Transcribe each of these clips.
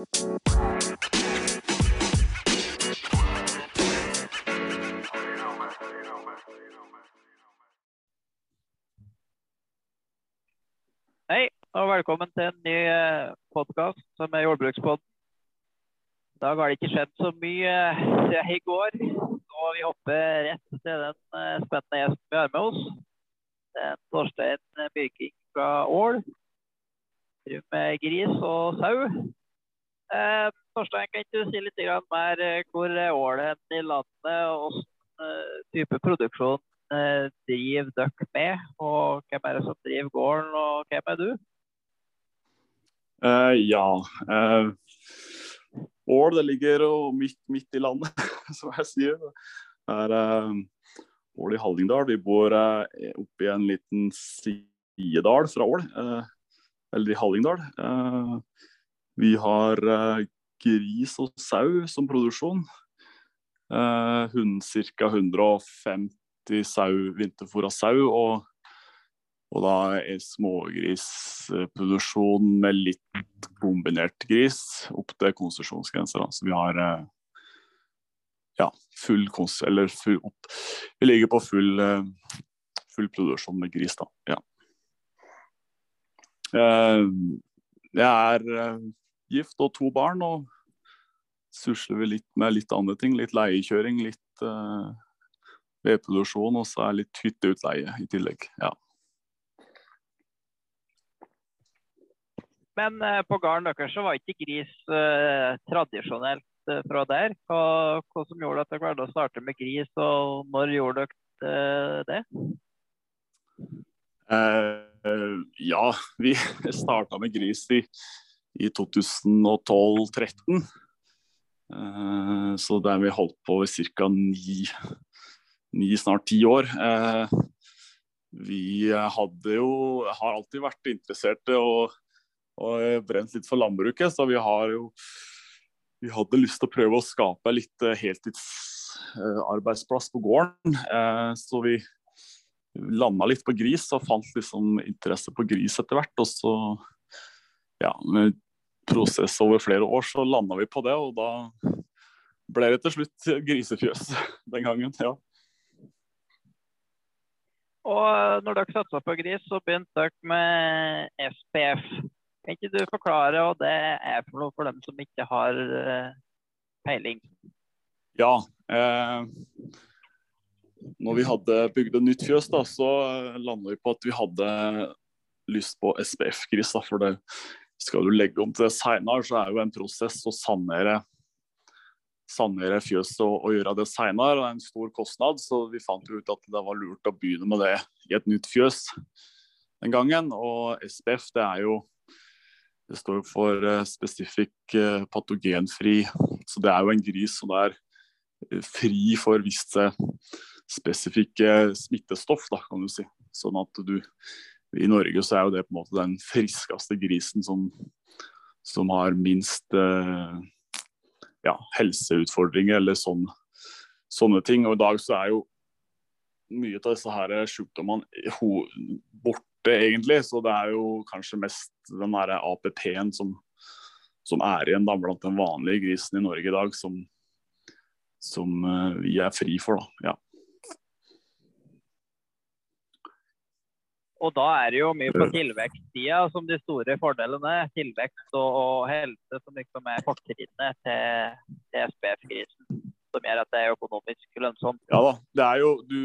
Hei, og velkommen til en ny podkast som er Jordbrukspodden. I dag har det ikke skjedd så mye eh, siden i går, så vi hopper rett til den eh, spennende gjesten vi har med oss. Det er Torstein Byrking fra Ål. Driver med gris og sau. Eh, Torstein, kan ikke du si litt mer eh, hvor er ålen i landet, og hvilken eh, type produksjon eh, driver dere med? Og hvem er det som driver gården, og hvem er du? Uh, ja. Uh, Ål det ligger jo midt, midt i landet, som jeg sier. Det er uh, Ål i Hallingdal. Vi bor uh, oppe i en liten sidedal fra Ål, eller i Hallingdal. Vi har gris og sau som produksjon. Uh, Ca. 150 sau, vinterfôra sau. og og da er smågrisproduksjon med litt kombinert gris opp til konsesjonsgrenser. Så vi har eh, ja, full kons... Eller full opp. Vi ligger på full, eh, full produksjon med gris, da. Ja. Eh, er gift og to barn, og susler vi litt med litt andre ting. Litt leiekjøring, litt vedproduksjon, og så er litt hytteutleie i tillegg. ja. Men uh, på gården deres så var ikke gris uh, tradisjonelt uh, fra der. Hva, hva, som gjorde at dere valgte å starte med gris, og når gjorde dere det? ja, vi starta med gris i, i 2012-2013. så der vi holdt på i ca. Ni, ni, snart ti år. vi hadde jo har alltid vært interesserte og, og brent litt for landbruket. Så vi har jo vi hadde lyst til å prøve å skape litt eh, heltidsarbeidsplass på gården. Eh, så vi landa litt på gris og fant liksom interesse på gris etter hvert. Og så, ja, med prosess over flere år, så landa vi på det. Og da ble det til slutt grisefjøs den gangen. ja. Og når dere satsa på gris, så begynte dere med SPF. Kan ikke du forklare hva det er for noe for dem som ikke har uh, peiling? Ja. Eh, når vi hadde bygd et nytt fjøs, da, så landa vi på at vi hadde lyst på SPF-gris. For det skal du legge om til det seinere, så er jo en prosess å sanere, sanere fjøset og, og, gjøre det seinere. Det er en stor kostnad, så vi fant ut at det var lurt å begynne med det i et nytt fjøs den gangen. Og SPF det er jo det står for uh, spesifikk uh, patogenfri. Så det er jo en gris som er uh, fri for visse spesifikke smittestoff, da, kan du si. Sånn at du I Norge så er jo det på en måte den friskeste grisen som, som har minst ja, helseutfordringer eller sånn, sånne ting. Og i dag så er jo mye av disse her sykdommene borte, egentlig. Så det er jo kanskje mest den derre APP-en som, som, er igjen da, blant den vanlige grisen i Norge i dag, som, som uh, vi er fri for, da. Ja. Og da er det jo mye på tilvekstsida som de store fordelene. Tilvekst og, og helse som liksom er fortrinnet til, til SPF-krisen. Som gjør at det er økonomisk lønnsomt. Ja da. Det er jo du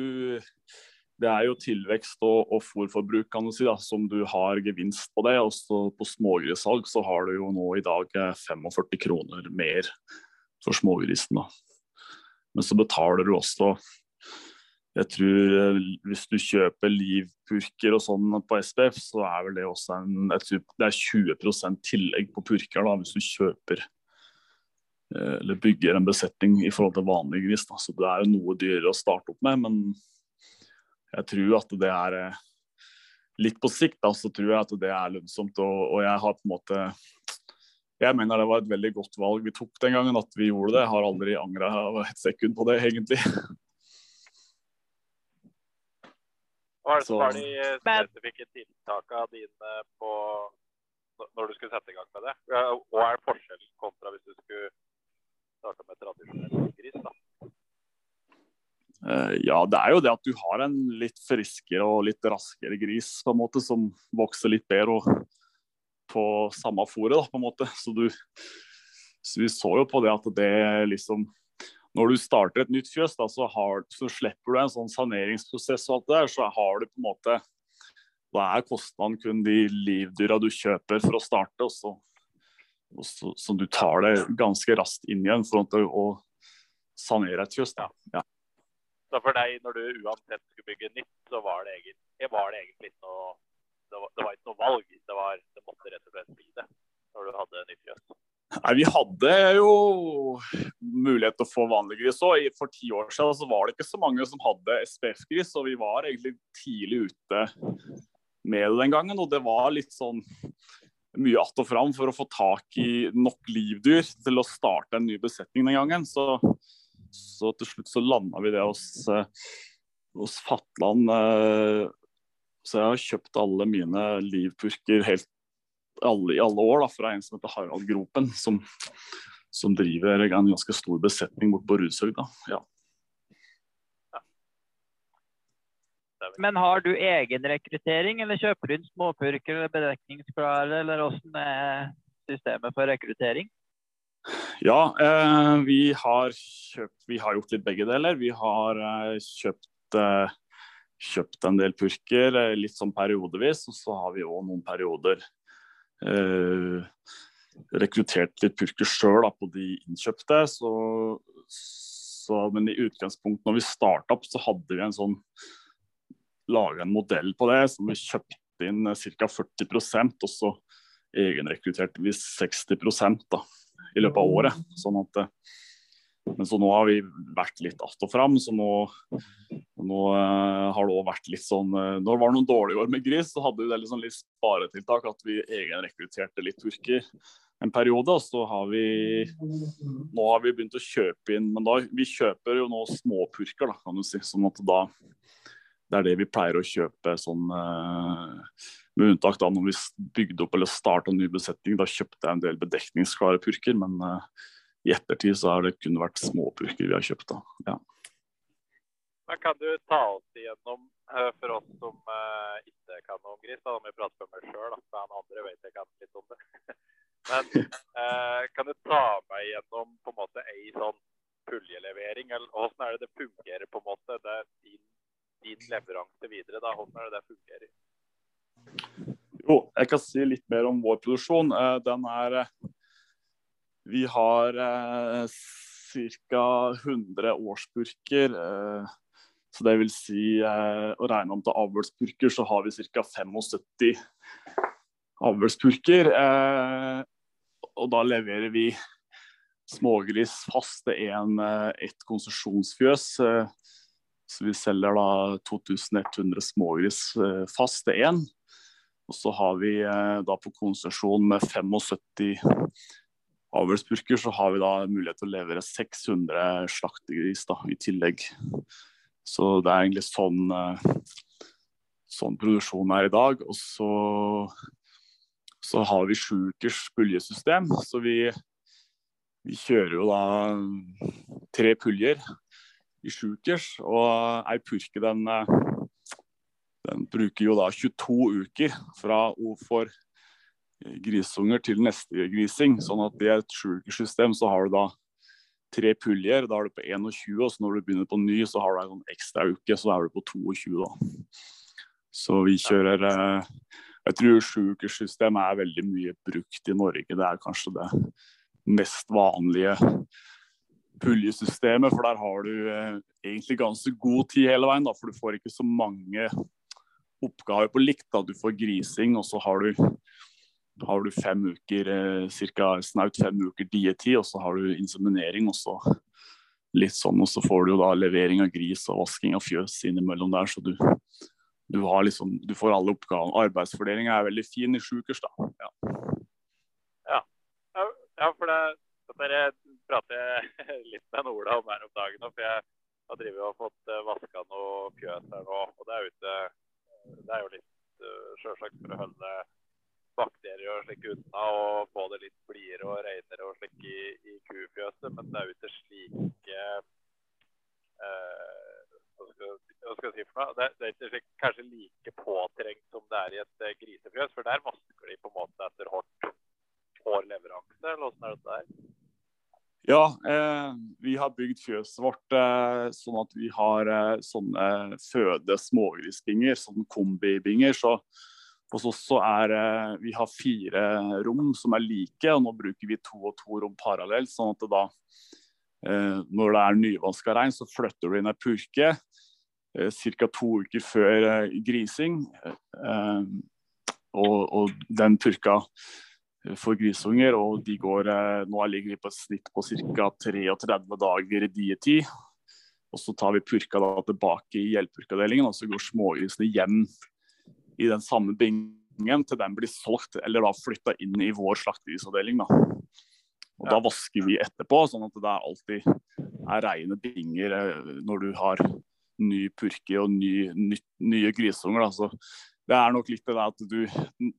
det er jo tilvekst og, og fôrforbruk kan du si, da, som du har gevinst på det. Også på smågrissalg så har du jo nå i dag 45 eh, kroner mer for smågrisen. da. Men så betaler du også jeg tror eh, Hvis du kjøper livpurker og sånn på SPF, så er vel det også en Det er 20% tillegg på purker da, hvis du kjøper eh, eller bygger en besetning i forhold til vanlig gris. Da. Så det er jo noe dyrere å starte opp med, men jeg tror at det er eh, Litt på sikt da, så tror jeg at det er lønnsomt. Og, og, jeg har på en måte Jeg mener det var et veldig godt valg vi tok den gangen, at vi gjorde det. Jeg har aldri angra et sekund på det, egentlig. Hva er det som var de spesifikke tiltakene dine på når du skulle sette i gang med det? Hva er forskjellen kontra hvis du skulle starte med tradisjonell gris? da? Eh, ja, det er jo det at du har en litt friskere og litt raskere gris på en måte, som vokser litt bedre og på samme fôret, på en måte. Så, du, så vi så jo på det at det liksom Når du starter et nytt fjøs, da, så, har, så slipper du en sånn saneringsprosess og alt det der, så har du på en måte Da er kostnaden kun de livdyra du kjøper for å starte, og så, og så, så du tar det ganske raskt inn igjen for å sanere et fjøs. Da. Ja. Så for deg, når du uansett skulle bygge nytt, så var det egentlig, var det egentlig ikke noe det var, det var, ikke noe valg. Det, var, det måtte rett og slett bli det når du hadde nytt fjøs. Nei, Vi hadde jo mulighet til å få vanlig gris òg. For ti år siden så var det ikke så mange som hadde SPF-gris, og vi var egentlig tidlig ute med det den gangen. Og det var litt sånn mye att og fram for å få tak i nok livdyr til å starte en ny besetning den gangen. Så så til slutt så landa vi det hos, eh, hos Fatland. Eh, så jeg har kjøpt alle mine livpurker helt alle, i alle år da, fra en som heter Harald Gropen, som, som driver en ganske stor besetning borte på Rudshøg. Ja. Men har du egen rekruttering, eller kjøper du inn småpurker eller bedekningsklare, eller hvordan er systemet for rekruttering? Ja, eh, vi, har kjøpt, vi har gjort litt begge deler. Vi har eh, kjøpt, eh, kjøpt, en del purker eh, litt sånn periodevis, og så har vi òg noen perioder eh, rekruttert litt purker sjøl på de innkjøpte. Så, så, men i utgangspunktet når vi starta opp, så hadde vi en sånn laga en modell på det som vi kjøpte inn ca. 40% og så egenrekrutterte vi 60% da i løpet av året. Sånn at, eh, men så nå har vi vært litt att og fram. Så nå, nå uh, har det òg vært litt sånn uh, Når det var noen dårlige år med gris, så hadde vi det liksom litt sparetiltak. At vi egenrekrutterte litt turker en periode. Og så har vi Nå har vi begynt å kjøpe inn Men da, vi kjøper jo nå småpurker, da, kan du si. Sånn at da Det er det vi pleier å kjøpe sånn uh, med unntak da når vi bygde opp eller starta ny besetning. Da kjøpte jeg en del bedekningsklare purker, men uh, i ettertid så har det kun vært småpurker vi har kjøpt. da. Ja. Men Kan du ta oss igjennom, uh, for oss som uh, ikke kan noe om gris, da må vi prate for meg sjøl, for han andre vet jeg kan litt om det. Men kan du ta meg gjennom på en måte ei sånn puljelevering, eller hvordan er det det fungerer på en måte? Det er din, din leveranse videre, da. Hvordan er det det fungerer? Jo, jeg kan si litt mer om vår produksjon. Eh, den er eh, Vi har eh, ca. 100 årsburker. Så det vil si å regne om til avlspurker, så har vi ca. 75 avlspurker. Og da leverer vi smågris fast til ett konsesjonsfjøs. Så vi selger da 2100 smågris fast til én. Og så har vi eh, da på konsesjon med 75 avlspurker, så har vi da mulighet til å levere 600 slaktegris da, i tillegg. Så det er egentlig sånn, eh, sånn produksjonen er i dag. Og så, så har vi sjukers puljesystem. Så vi, vi kjører jo da tre puljer i sjukers. Og ei purke den eh, den bruker jo da 22 uker fra for grisunger til neste grising. Sånn at i et sjukersystem så har du da tre puljer. Da er du på 21, og så når du begynner på ny, så har du en sånn ekstra uke, så er du på 22 da. Så vi kjører eh, Jeg tror sjukersystem er veldig mye brukt i Norge. Det er kanskje det mest vanlige puljesystemet, for der har du eh, egentlig ganske god tid hele veien, da, for du får ikke så mange oppgaver på likt. da, Du får grising, og så har du, har du fem uker, cirka, snaut fem uker dietid, og så har du inseminering. og så litt sånn, og så får du jo da levering av gris og vasking av fjøs innimellom der. Så du, du, har liksom, du får alle oppgavene. Arbeidsfordelinga er veldig fin i sjukers, da. Ja. ja. ja for det, dette prater jeg litt med Ola om her om dagen. For jeg har drevet og fått eh, vaska noe fjøs her nå. Og det er ute det er jo litt sjølsagt for å holde bakterier og slik uten og få det litt blidere og renere og slik i, i kufjøset, men det er jo ikke slike eh, hva, skal, hva skal jeg si for noe? Det, det er ikke slik, kanskje like påtrengt som det er i et eh, grisefjøs, for der vasker de på en måte etter hardt hår leveranse, eller åssen er dette der? Ja, eh, vi har bygd fjøset vårt eh, sånn at vi har eh, sånne føde smågrisbinger, sånne kombibinger. Så hos oss så er eh, vi har fire rom som er like, og nå bruker vi to og to rom parallelt. sånn at det da, eh, når det er nyvaska rein, så flytter du inn ei purke eh, ca. to uker før grising. Og, og den purka for grisunger, og de går Nå ligger vi på et snitt på ca. 33 dager i dietid. Og så tar vi purka tilbake i gjeldpurkavdelingen, og så går smågrisene hjem i den samme bingen til den blir solgt, eller da flytta inn i vår slakterisavdeling. da. Og Da vasker vi etterpå, sånn at det er alltid er rene binger eh, når du har ny purke og ny, ny, nye grisunger. da, så det er nok litt det der at du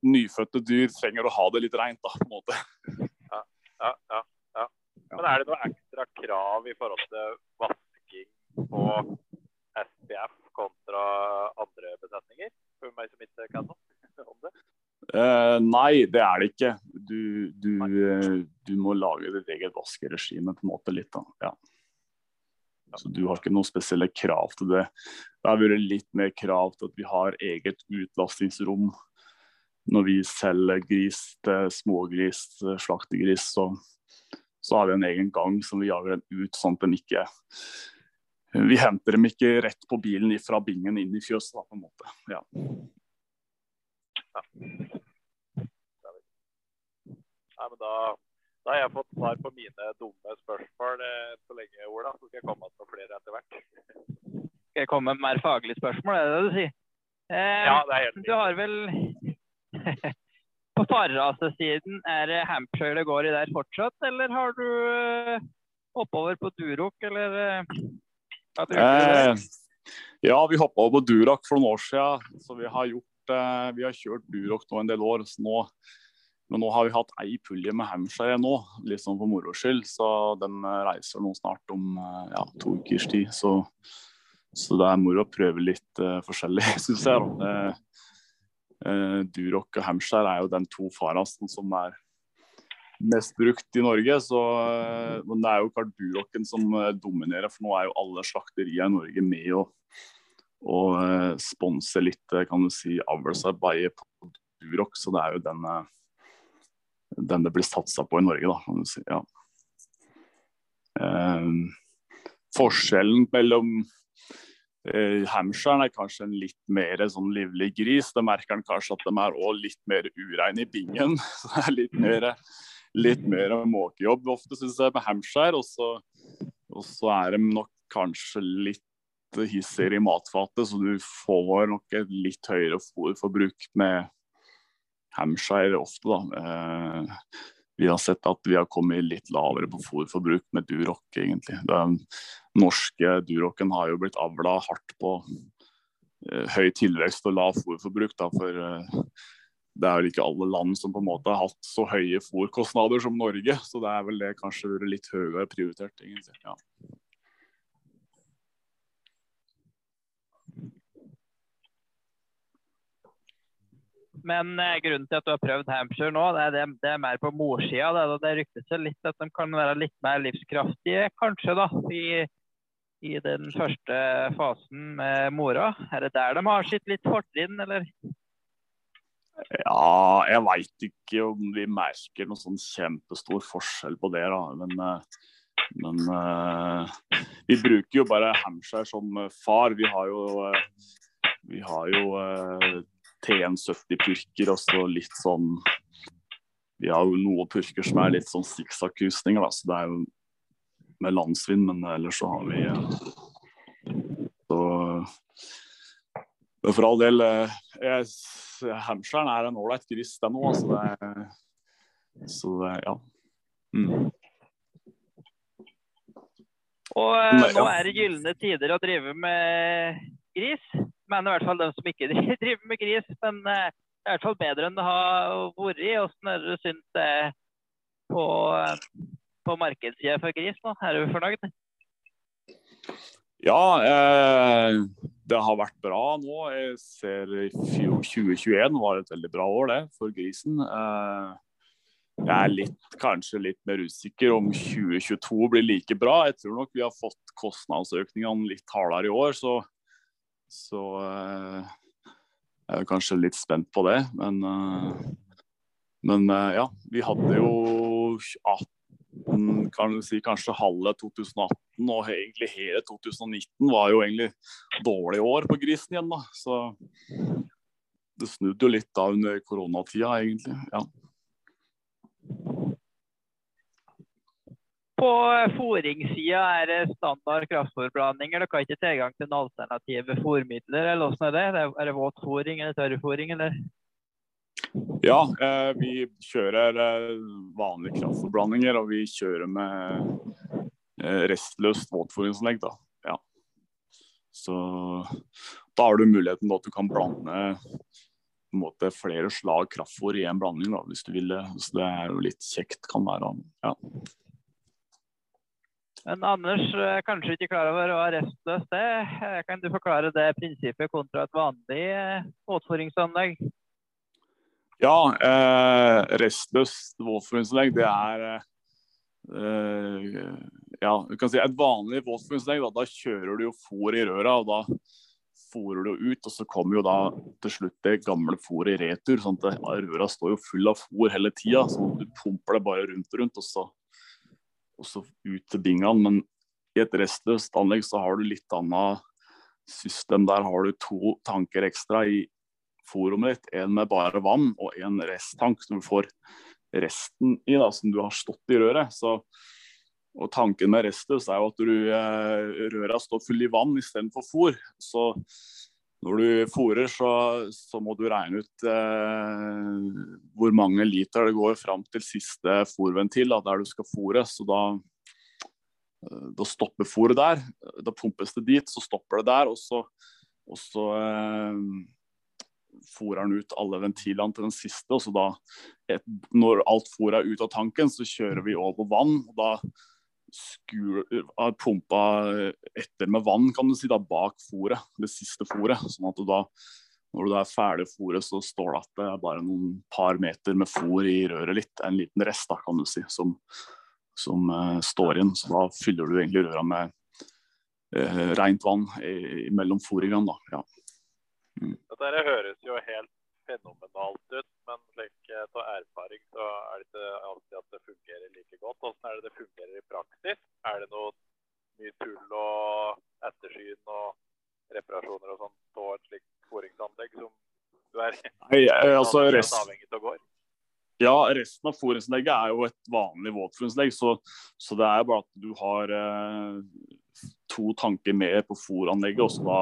nyfødte dyr trenger å ha det litt reint, da, på en måte. Ja, ja, ja, ja. Men er det noe ekstra krav i forhold til vasking på SPF kontra andre besetninger? For meg som ikke kan noe om det. Uh, nei, det er det ikke. Du, du, uh, du må lage ditt eget vaskeregime på en måte litt. da, ja. Så du har ikke noen spesielle krav til det. Det har vært litt mer krav til at vi har eget utlastingsrom når vi selger gris til smågris, slaktegris. Så, så har vi en egen gang som vi jager den ut, sånn at den ikke Vi henter dem ikke rett på bilen fra bingen inn i fjøset, på en måte. Ja. Nei, men da, da har jeg fått svar på mine dumme spørsmål eh, så lenge, Ola. Så skal jeg komme med flere etter hvert. Skal jeg komme med mer faglige spørsmål, er det det du sier? Eh, Ja, det er helt Du har vel På farrasesiden, er det Hampshire det går i der fortsatt, eller har du eh, oppover på Durok, eller eh, ja, vi hoppa over på Duroc for noen år siden. Så vi har, gjort, eh, vi har kjørt Duroc nå en del år. Nå, men nå har vi hatt ei pulje med Hampshire nå, sånn for moro skyld. Så den eh, reiser nå snart om eh, ja, to ukers tid. Så, så det er moro å prøve litt eh, forskjellig, syns jeg. Eh, eh, Duroc og Hampshire er jo den to farasten som er mest brukt i Norge. Så, eh, men det er jo klart Durocen som eh, dominerer, for nå er jo alle slakterier i Norge med å og eh, sponse litt, kan du si, avlsarbeidet på Duroc. Så det er jo den, den det blir satsa på i Norge, da, kan du si. Ja. Eh, forskjellen mellom eh, Hampshire er kanskje en litt mer sånn livlig gris. Det merker en kanskje at de er også litt mer ureine i bingen. Så det er litt mer, litt mer måkejobb ofte, syns jeg, med Hampshire. Og så er de nok kanskje litt hissigere i matfatet, så du får nok et litt høyere fôrforbruk med Hampshire ofte, da. Eh, vi har sett at vi har kommet litt lavere på fôrforbruk med Duroc, egentlig. Den norske Durocen har jo blitt avla hardt på eh, høy tilvekst og lav fôrforbruk. Da, for eh, det er vel ikke alle land som på en måte har hatt så høye fôrkostnader som Norge. Så det er vel det kanskje litt høyere prioritert, egentlig. Ja. Men eh, grunnen til at du har prøvd Hampshire nå, det er, det, det er mer på morssida. Det, det ryktes litt at de kan være litt mer livskraftige, kanskje, da, i, i den første fasen med mora. Er det der de har sitt litt fortrinn, eller? Ja, jeg veit ikke om vi merker noen sånn kjempestor forskjell på det. da, Men, eh, men eh, vi bruker jo bare Hampshire som eh, far. Vi har jo, vi har jo eh, T170-purker og så litt sånn Vi har jo noen purker som er litt sånn sikksakkusninger, da, så det er jo med landsvind, men ellers så har vi så men for all del, eh, jeg, er en ålreit gris, den òg. Så det, så det, ja. Mm. Og Nei, ja. nå er det gylne tider å drive med gris. Men i hvert fall de som ikke driver med gris. Men eh, i hvert fall bedre enn det har vært. Hvordan er det du syns det er på, på markedssida for gris nå? Er du fornøyd? Ja, eh, det har vært bra nå. Jeg ser 2021 var et veldig bra år det for grisen. Eh, jeg er litt, kanskje litt mer usikker om 2022 blir like bra. Jeg tror nok vi har fått kostnadsøkningene litt hardere i år, så, så eh, jeg er kanskje litt spent på det. Men, eh, men eh, ja, vi hadde jo 18, kan si kanskje halve 2018 og egentlig hele 2019 var jo egentlig dårlige år på grisen igjen. da, Så det snudde jo litt da under koronatida, egentlig. ja. På fôringssida er det standard kraftfôrblandinger. Dere har ikke tilgang til noen alternative fôrmidler, eller hvordan er det? Er det våt fôring eller tørrfôring, eller? Ja, eh, vi kjører eh, vanlige kraftforblandinger, og vi kjører med eh, restløst våtfòringsanlegg. da. Ja. Så da har du muligheten til at du kan blande måte flere slag kraftfòr i en blanding, da, hvis du vil det. Så det er jo litt kjekt, kan være. Ja. Men Anders er kanskje ikke klar over hva restløst er. Kan du forklare det prinsippet kontra et vanlig våtfòringsanlegg? Ja, eh, restløst våtfòringsanlegg det er eh, ja, du kan si et vanlig våtfòringsanlegg. Da, da kjører du jo fôr i røra. og da fôrer du ut, og så kommer jo da til slutt det gamle fôret i retur. sånn at Røra står jo full av fôr hele tida. Så du pumper det bare rundt og rundt, og så, og så ut til bingene. Men i et restløst anlegg så har du litt annet system. Der har du to tanker ekstra i fôrrommet ditt. En med bare vann og en resttank som du får resten i, da, som du har stått i røret. Så og Tanken med Restus er jo at du, eh, røra står full i vann istedenfor fôr. Så når du fôrer, så, så, må du regne ut eh, hvor mange liter det går fram til siste fôrventil da, der du skal fôre. Så da, eh, da stopper fôret der. Da pumpes det dit, så stopper det der. Og så, og så eh, fôrer den ut alle ventilene til den siste. og så da, et, Når alt fôret er ut av tanken, så kjører vi over vann. og da har pumpa etter med vann kan du si da, bak fôret, det siste fôret. sånn at du da, når du da er ferdig fôret, så står det at det er bare noen par meter med fôr i røret litt. En liten rest da, kan du si, som, som uh, står igjen. Så da fyller du egentlig røra med uh, rent vann mellom fôringene. Da. Ja. Mm. Dette høres jo helt fenomenalt ut, men slik av erfaring så er det ikke alltid at det fungerer like godt. Hvordan er det det fungerer i praksis? Er det noe mye tull og ettersyn og reparasjoner og sånn på et slikt foringsanlegg som du er Nei, altså, rest... avhengig av går? Ja, resten av foringsanlegget er jo et vanlig våtforingsanlegg, så, så, det er bare at du har eh, to tanker mer på foranlegget, og så da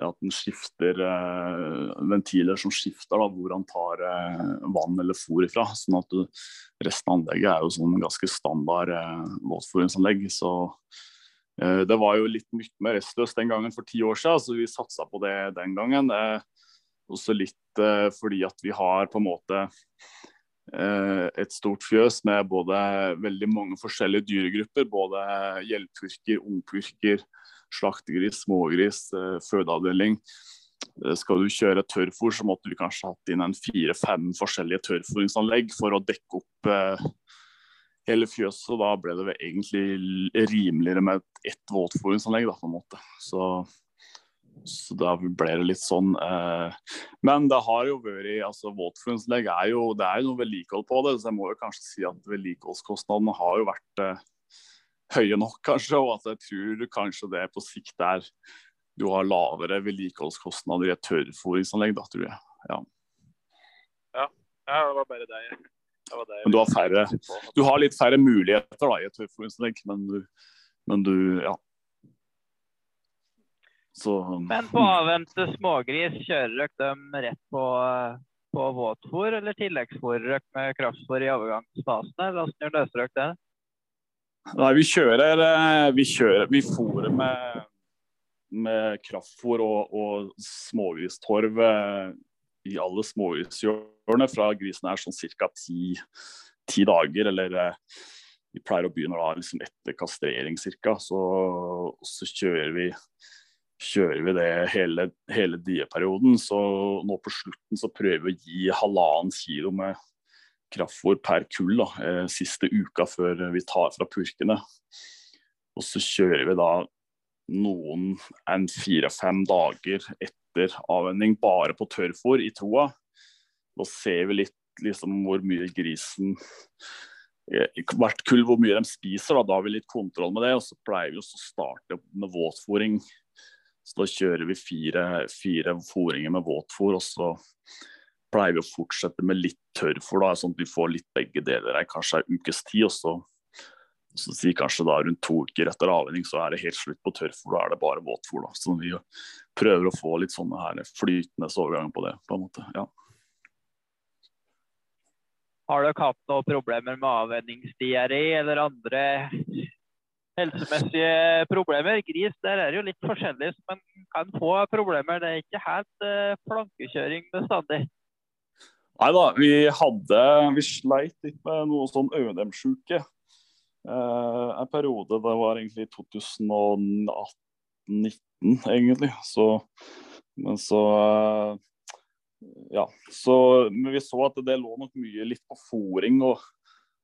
at den skifter eh, ventiler som skifter da, hvor han tar eh, vann eller fôr ifra. sånn at du, Resten av anlegget er jo sånn ganske standard eh, våtfôringsanlegg. Så eh, det var jo litt mye mer restløst den gangen for ti år siden, så vi satsa på det den gangen. Eh, også litt eh, fordi at vi har på en måte eh, et stort fjøs med både veldig mange forskjellige dyregrupper. Både gjeldpurker, ungpurker, slaktegris, smågris, eh, fødeavdeling. Eh, skal du kjøre tørrfôr, så måtte vi kanskje hatt inn en fire-fem forskjellige tørrfôringsanlegg for å dekke opp eh, hele fjøset. Da ble det egentlig rimeligere med ett våtfôringsanlegg, da, på en måte. Så, så da ble det litt sånn. Eh, men det har jo vært altså Våtfôringsanlegg er jo det er jo noe vedlikehold på det, så jeg må jo kanskje si at vedlikeholdskostnadene har jo vært høye nok, kanskje. Og at jeg tror kanskje det på sikt er du har lavere vedlikeholdskostnader i et tørrfòringsanlegg, da, tror jeg. Ja. ja. ja det var bare det. det, var det men du har, færre, du har litt færre muligheter da, i et tørrfòringsanlegg, men men du ja. Så, men på avvente smågris, kjører dere dem rett på, på våtfôr, eller tilleggsfôrer dere med kraftfôr i overgangsfasen? Hvordan løser dere det? Nei, vi kjører eh, Vi, vi fôrer med, med kraftfôr og, og smågristorv eh, i alle smågrisårene fra grisen er sånn ca. Ti, ti, dager. Eller eh, vi pleier å begynne da liksom etter kastrering ca. Så, så kjører vi kjører vi det hele, hele dieperioden. Så nå på slutten så prøver vi å gi halvannen kilo med kraftfôr per kull da, eh, siste uka før vi tar fra purkene. Og så kjører vi da noen enn fire-fem dager etter avvenning bare på tørrfôr i troa. Da ser vi litt liksom, hvor mye grisen eh, hvert kull hvor mye de spiser. Da, da har vi litt kontroll med det. Og så pleier vi å starte med våtfòring. Så da kjører vi fire, fire fòringer med våtfòr, og så pleier vi å fortsette med litt tørrfôr, sånn at vi får litt begge deler her, kanskje en ukes tid. og så så sier kanskje da rundt to uker etter avvenning så er det helt slutt på tørrfôr, da er det bare våtfôr. da, Så vi prøver å få litt sånne her flytende overganger på det. på en måte, ja. Har dere hatt noen problemer med avvenningsdiaré eller andre helsemessige problemer? Gris der er jo litt forskjellig, men kan få problemer. Det er ikke helt uh, plankekjøring bestandig. Nei da, vi hadde Vi sleit litt med noe sånn ØNM-sjuke. Eh, en periode det var egentlig 2018-19, egentlig. Så, men så eh, Ja. Så, men vi så at det lå nok mye litt på fòring og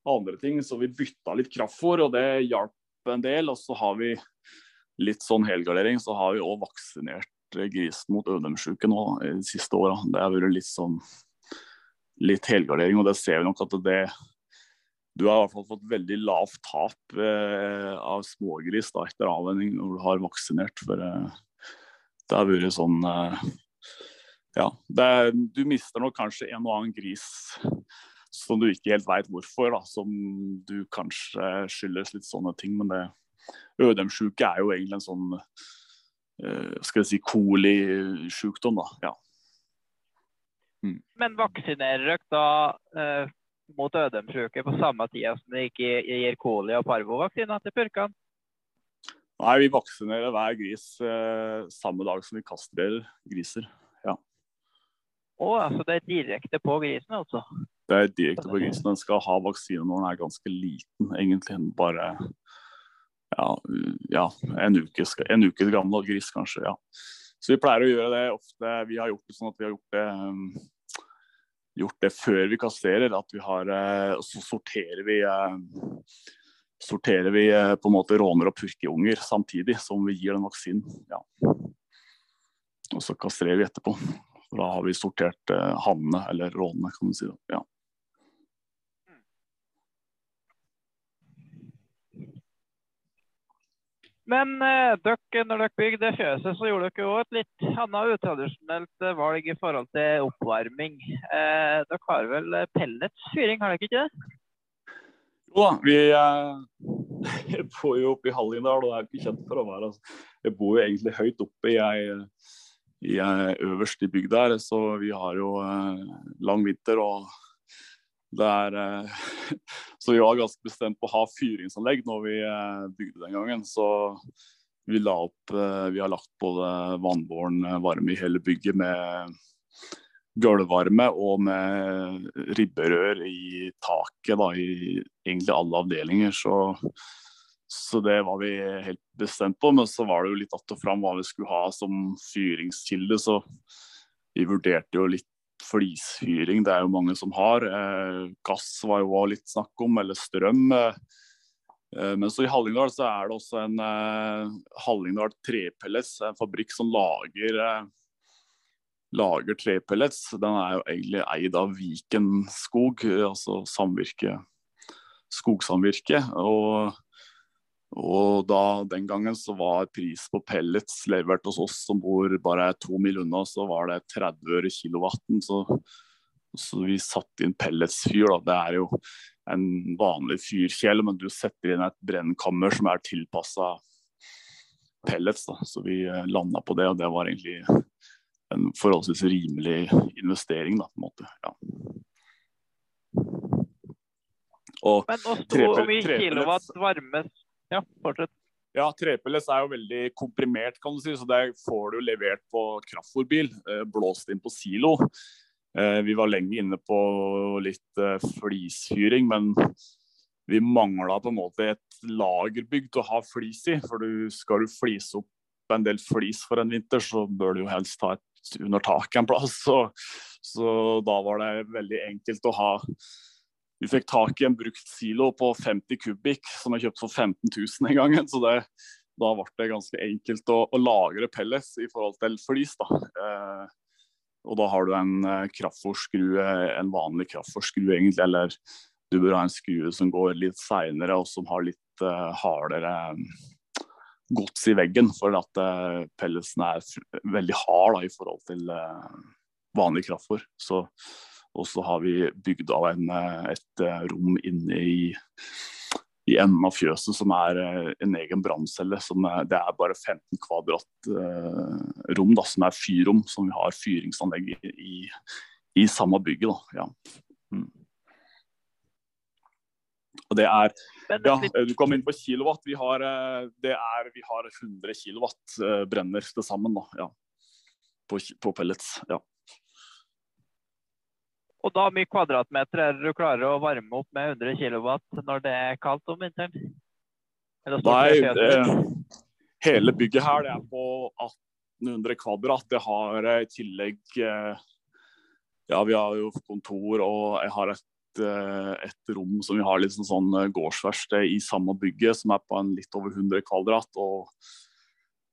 andre ting, så vi bytta litt kraftfôr, og det hjalp en del. Og så har vi litt sånn helgardering, så har vi òg vaksinert grisen mot ødemsjuke nå de siste åra. Det har vært litt sånn litt helgardering, og det ser vi nok at det du har i hvert fall fått veldig lavt tap eh, av smågris da, etter avvenning når du har vaksinert. For eh, det har vært sånn eh, Ja. Det, du mister nok kanskje en og annen gris som du ikke helt veit hvorfor, da, som du kanskje skyldes litt sånne ting. Men det ødemsjuke er jo egentlig en sånn eh, skal jeg si kolisjukdom, da. Ja. Mm. Men vaksinerer dere da eh, mot ødemsjuke på samme tida som dere ikke gir coli- og parvovaksiner til purkene? Nei, vi vaksinerer hver gris eh, samme dag som vi kastrerer griser. Ja. Å, altså det er direkte på grisen, altså? Det er direkte på grisen. Den skal ha vaksine når den er ganske liten, egentlig. Bare ja, ja en, uke, en uke gammel gris, kanskje. ja. Så vi pleier å gjøre det ofte. Vi har gjort det sånn at vi har gjort det um, gjort det før vi kastrerer. At vi har uh, Så sorterer vi uh, sorterer vi uh, på en måte råner og purkeunger samtidig som vi gir den vaksinen. Ja. Og så kastrerer vi etterpå. Da har vi sortert hannene, eller rånene, kan du si. Ja. Men eh, dere, når dere bygde fjøset, så gjorde dere òg et litt annet utradisjonelt eh, valg i forhold til oppvarming. Eh, dere har vel pelletsfyring, har dere ikke det? Jo da, vi eh, bor jo oppe i Hallingdal og er ikke kjent for å være altså. Jeg bor jo egentlig høyt oppe jeg ei øverst i bygda her, så vi har jo eh, lang vinter. og er, eh, så vi var ganske bestemt på å ha fyringsanlegg når vi eh, bygde den gangen. Så vi, la opp, eh, vi har lagt både vannbåren varme i hele bygget med gulvvarme og med ribberør i taket da, i egentlig alle avdelinger. Så, så, det var vi helt bestemt på. Men så var det jo litt att og fram hva vi skulle ha som fyringskilde. Så vi vurderte jo litt flisfyring det er jo mange som har. Eh, gass var jo litt snakk om, eller strøm. Eh, eh, men så i Hallingdal så er det også en Hallingdal Trepellets, en fabrikk som lager, lager trepellets. Den er jo egentlig eid av Viken Skog, altså samvirke, skogsamvirket. Og og da, Den gangen så var pris på pellets levert hos oss som bor bare to mil unna, så var det 30 øre kilowatten. Så, så vi satte inn pelletsfyr. Da. Det er jo en vanlig fyrkjele, men du setter inn et brennkammer som er tilpassa pellets. Da. Så vi eh, landa på det, og det var egentlig en forholdsvis rimelig investering. Da, på en måte. Ja. Og Men hvor mye kilowatt varmes ja, fortsett. Ja, trepelles er jo veldig komprimert, kan du si, så det får du levert på kraftfòrbil. Eh, blåst inn på silo. Eh, vi var lenge inne på litt eh, flisfyring, men vi mangla på en måte et lagerbygg til å ha flis i. For du, skal du flise opp en del flis for en vinter, så bør du jo helst ha et under taket en plass. Så, så da var det veldig enkelt å ha vi fikk tak i en brukt silo på 50 kubikk som jeg kjøpte for 15 000 en gang. Så det, da ble det ganske enkelt å, å lagre pellets i forhold til flis. Da. Eh, og da har du en kraftfòrskrue, en vanlig kraftfòrskrue egentlig, eller du bør ha en skrue som går litt seinere og som har litt eh, hardere gods i veggen, for at eh, pelletsene er veldig hard i forhold til uh, vanlig kraftfòr. Og så har vi bygd av en, eh, et eh, rom inne i, i enden av fjøset som er eh, en egen branncelle. Det er bare 15 kvadrat eh, rom da, som er fyrrom, som vi har fyringsanlegg i, i, samme bygget. Da. Ja. Mm. Og det er ja, Du kom inn på kilowatt. Vi har, det er, vi har 100 kilowatt brenner til sammen da, ja. på, på pellets. ja. Og da mye kvadratmeter er det du klarer å varme opp med 100 kW når det er kaldt om vinteren? Nei, det, hele bygget her det er på 1800 kvadrat. Det har i tillegg eh, Ja, vi har jo kontor og jeg har et, eh, et rom som vi har litt sånn, sånn eh, gårdsverksted i samme bygget, som er på en litt over 100 kvadrat. og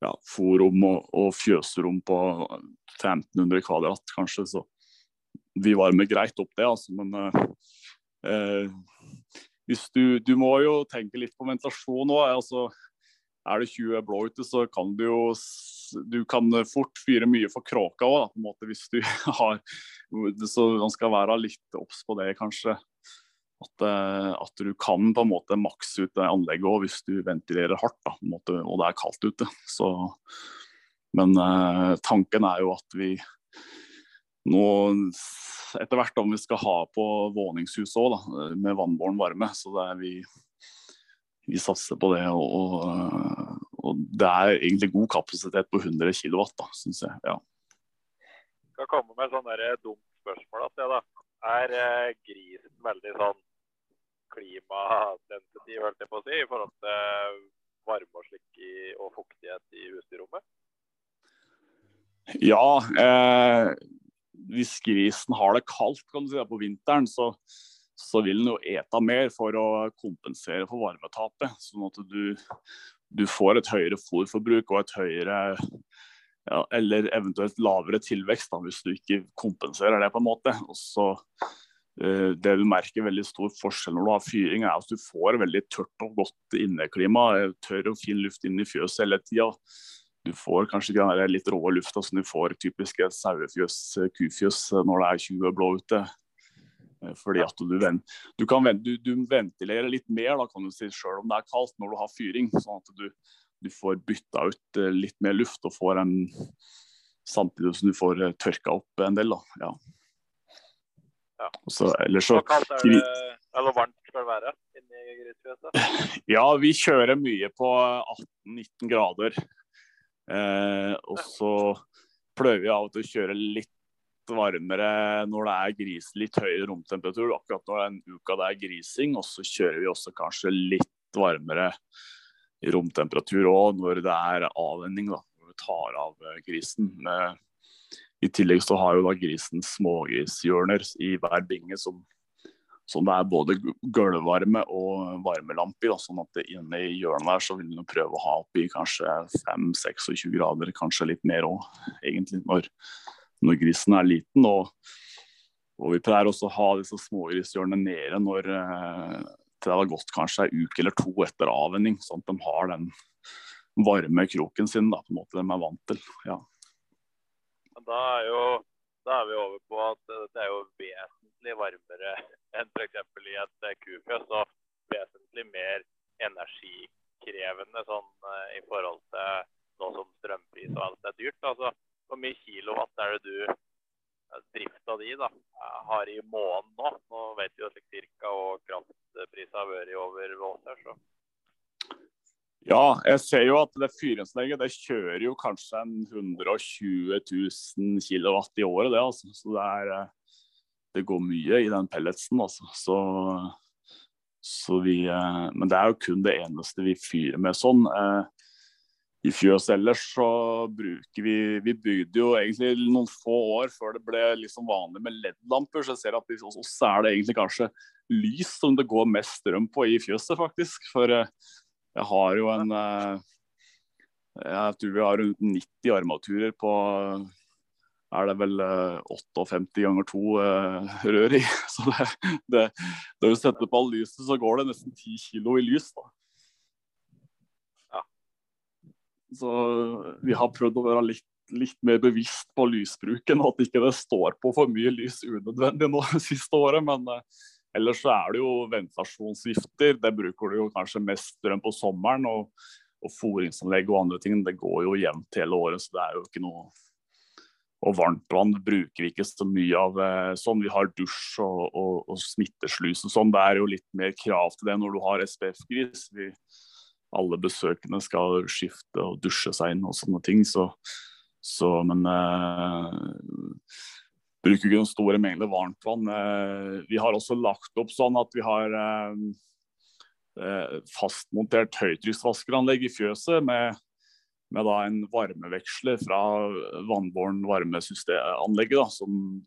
ja, Forum og, og fjøsrom på 1500 kvadrat, kanskje. så vi varmer greit opp det, altså. Men eh, hvis du, du må jo tenke litt på ventilasjon òg. Altså, er det 20 blå ute, så kan du jo du kan fort fyre mye for kråka òg, hvis du har Så man skal være litt obs på det, kanskje. At, eh, at, du kan på en måte makse ut det anlegget òg hvis du ventilerer hardt da, måte, og det er kaldt ute. Så, men eh, tanken er jo at vi nå etter hvert om vi skal ha på våningshuset òg, med vannbåren varme. Så det er vi, vi satser på det. Og, og, det er egentlig god kapasitet på 100 kW, syns jeg. ja. Jeg skal komme med et sånn dumt spørsmål. Da. Er eh, grisen veldig sånn klimasensitiv, holdt jeg på å si, i forhold til varme og slik i, og fuktighet i husdyrrommet? Ja, eh, hvis grisen har det kaldt kan du si, på vinteren, så, så vil den jo ete mer for å kompensere for varmetapet. Sånn at du, du får et høyere fôrforbruk og et høyere ja, eller eventuelt lavere tilvekst da, hvis du ikke kompenserer det. på en måte. Og så uh, Det du merker veldig stor forskjell når du har fyring, er at du får veldig tørt og godt inneklima. Tørr og fin luft inn i fjøset hele tida du får kanskje ikke den litt rå lufta som du får typiske sauefjøs, kufjøs når det er 20 blå ute. Eh, fordi at du, du, kan, du, du ventilerer litt mer da, kan du si, selv om det er kaldt når du har fyring. Sånn at du, du får bytta ut eh, litt mer luft og får en samtidig som du får eh, tørka opp en del. Da. Ja. Ja. Så, så, det, eller varmt skal det være? Ja, vi kjører mye på 18-19 grader. Eh, og så prøver vi av og til å kjøre litt varmere når det er gris, litt høyere romtemperatur. Akkurat når en uke det er grising, og så kjører vi også kanskje litt varmere romtemperatur òg når det er avvenning. da, Når vi tar av eh, grisen. Med, I tillegg så har jo da grisen smågrishjørner i hver binge som som det er både gulvvarme og varmelampe i. Da, sånn at inne i hjørnet der så vil du prøve å ha oppi kanskje 5-26 grader, kanskje litt mer òg, egentlig, når, når, grisen er liten. Og, og vi pleier også å ha disse smågrishjørnene nede når til det har gått kanskje ei uke eller to etter avvenning, sånn at de har den varme kroken sin da, på en måte de er vant til. ja. Da er, jo, da er vi over på at det er jo vesentlig varmere enn f.eks. i et eh, kufjøs. Og vesentlig mer energikrevende sånn, eh, i forhold til nå som strømpris og alt er dyrt. Altså, hvor mye kilowatt er det du eh, drifta di da, har i måneden nå? Nå vet vi jo ca. og kraftprisen har vært over Våser. Ja, jeg ser jo at det fyringsanlegget det kjører jo kanskje 120 000 kW i året. det altså. Så det er det går mye i den pelletsen. Altså. Så, så vi, eh, men det er jo kun det eneste vi fyrer med sånn. Eh, I fjøs ellers så bruker vi Vi bygde jo egentlig noen få år før det ble liksom vanlig med LED-lamper. Så jeg ser at hos oss er det egentlig kanskje lys som det går mest strøm på i fjøset, faktisk. For jeg har jo en Jeg tror vi har rundt 90 armaturer på er det vel 58 eh, ganger 2 uh, rør i. Så det, det, når du setter på all lyset, så går det nesten 10 kilo i lys. Ja. Så vi har prøvd å være litt, litt mer bevisst på lysbruken, og at ikke det står på for mye lys unødvendig nå det siste året. Men uh, ellers så er det jo ventilasjonsvifter. Det bruker du jo kanskje mest strøm på sommeren. og og fôringsanlegg og andre ting, det går jo jevnt hele året, så det er jo ikke noe og varmtvann bruker vi ikke så mye av eh, sånn. Vi har dusj og, og, og smitteslus og sånn. Det er jo litt mer krav til det når du har SPF-gris. Alle besøkende skal skifte og dusje seg inn og sånne ting. Så, så men eh, bruker ikke noen store mengder varmtvann. vann. vi har også lagt opp sånn at vi har eh, eh fastmontert høytrykksvaskeranlegg i fjøset med med en varmeveksler fra vannbåren varmesystemanlegget, som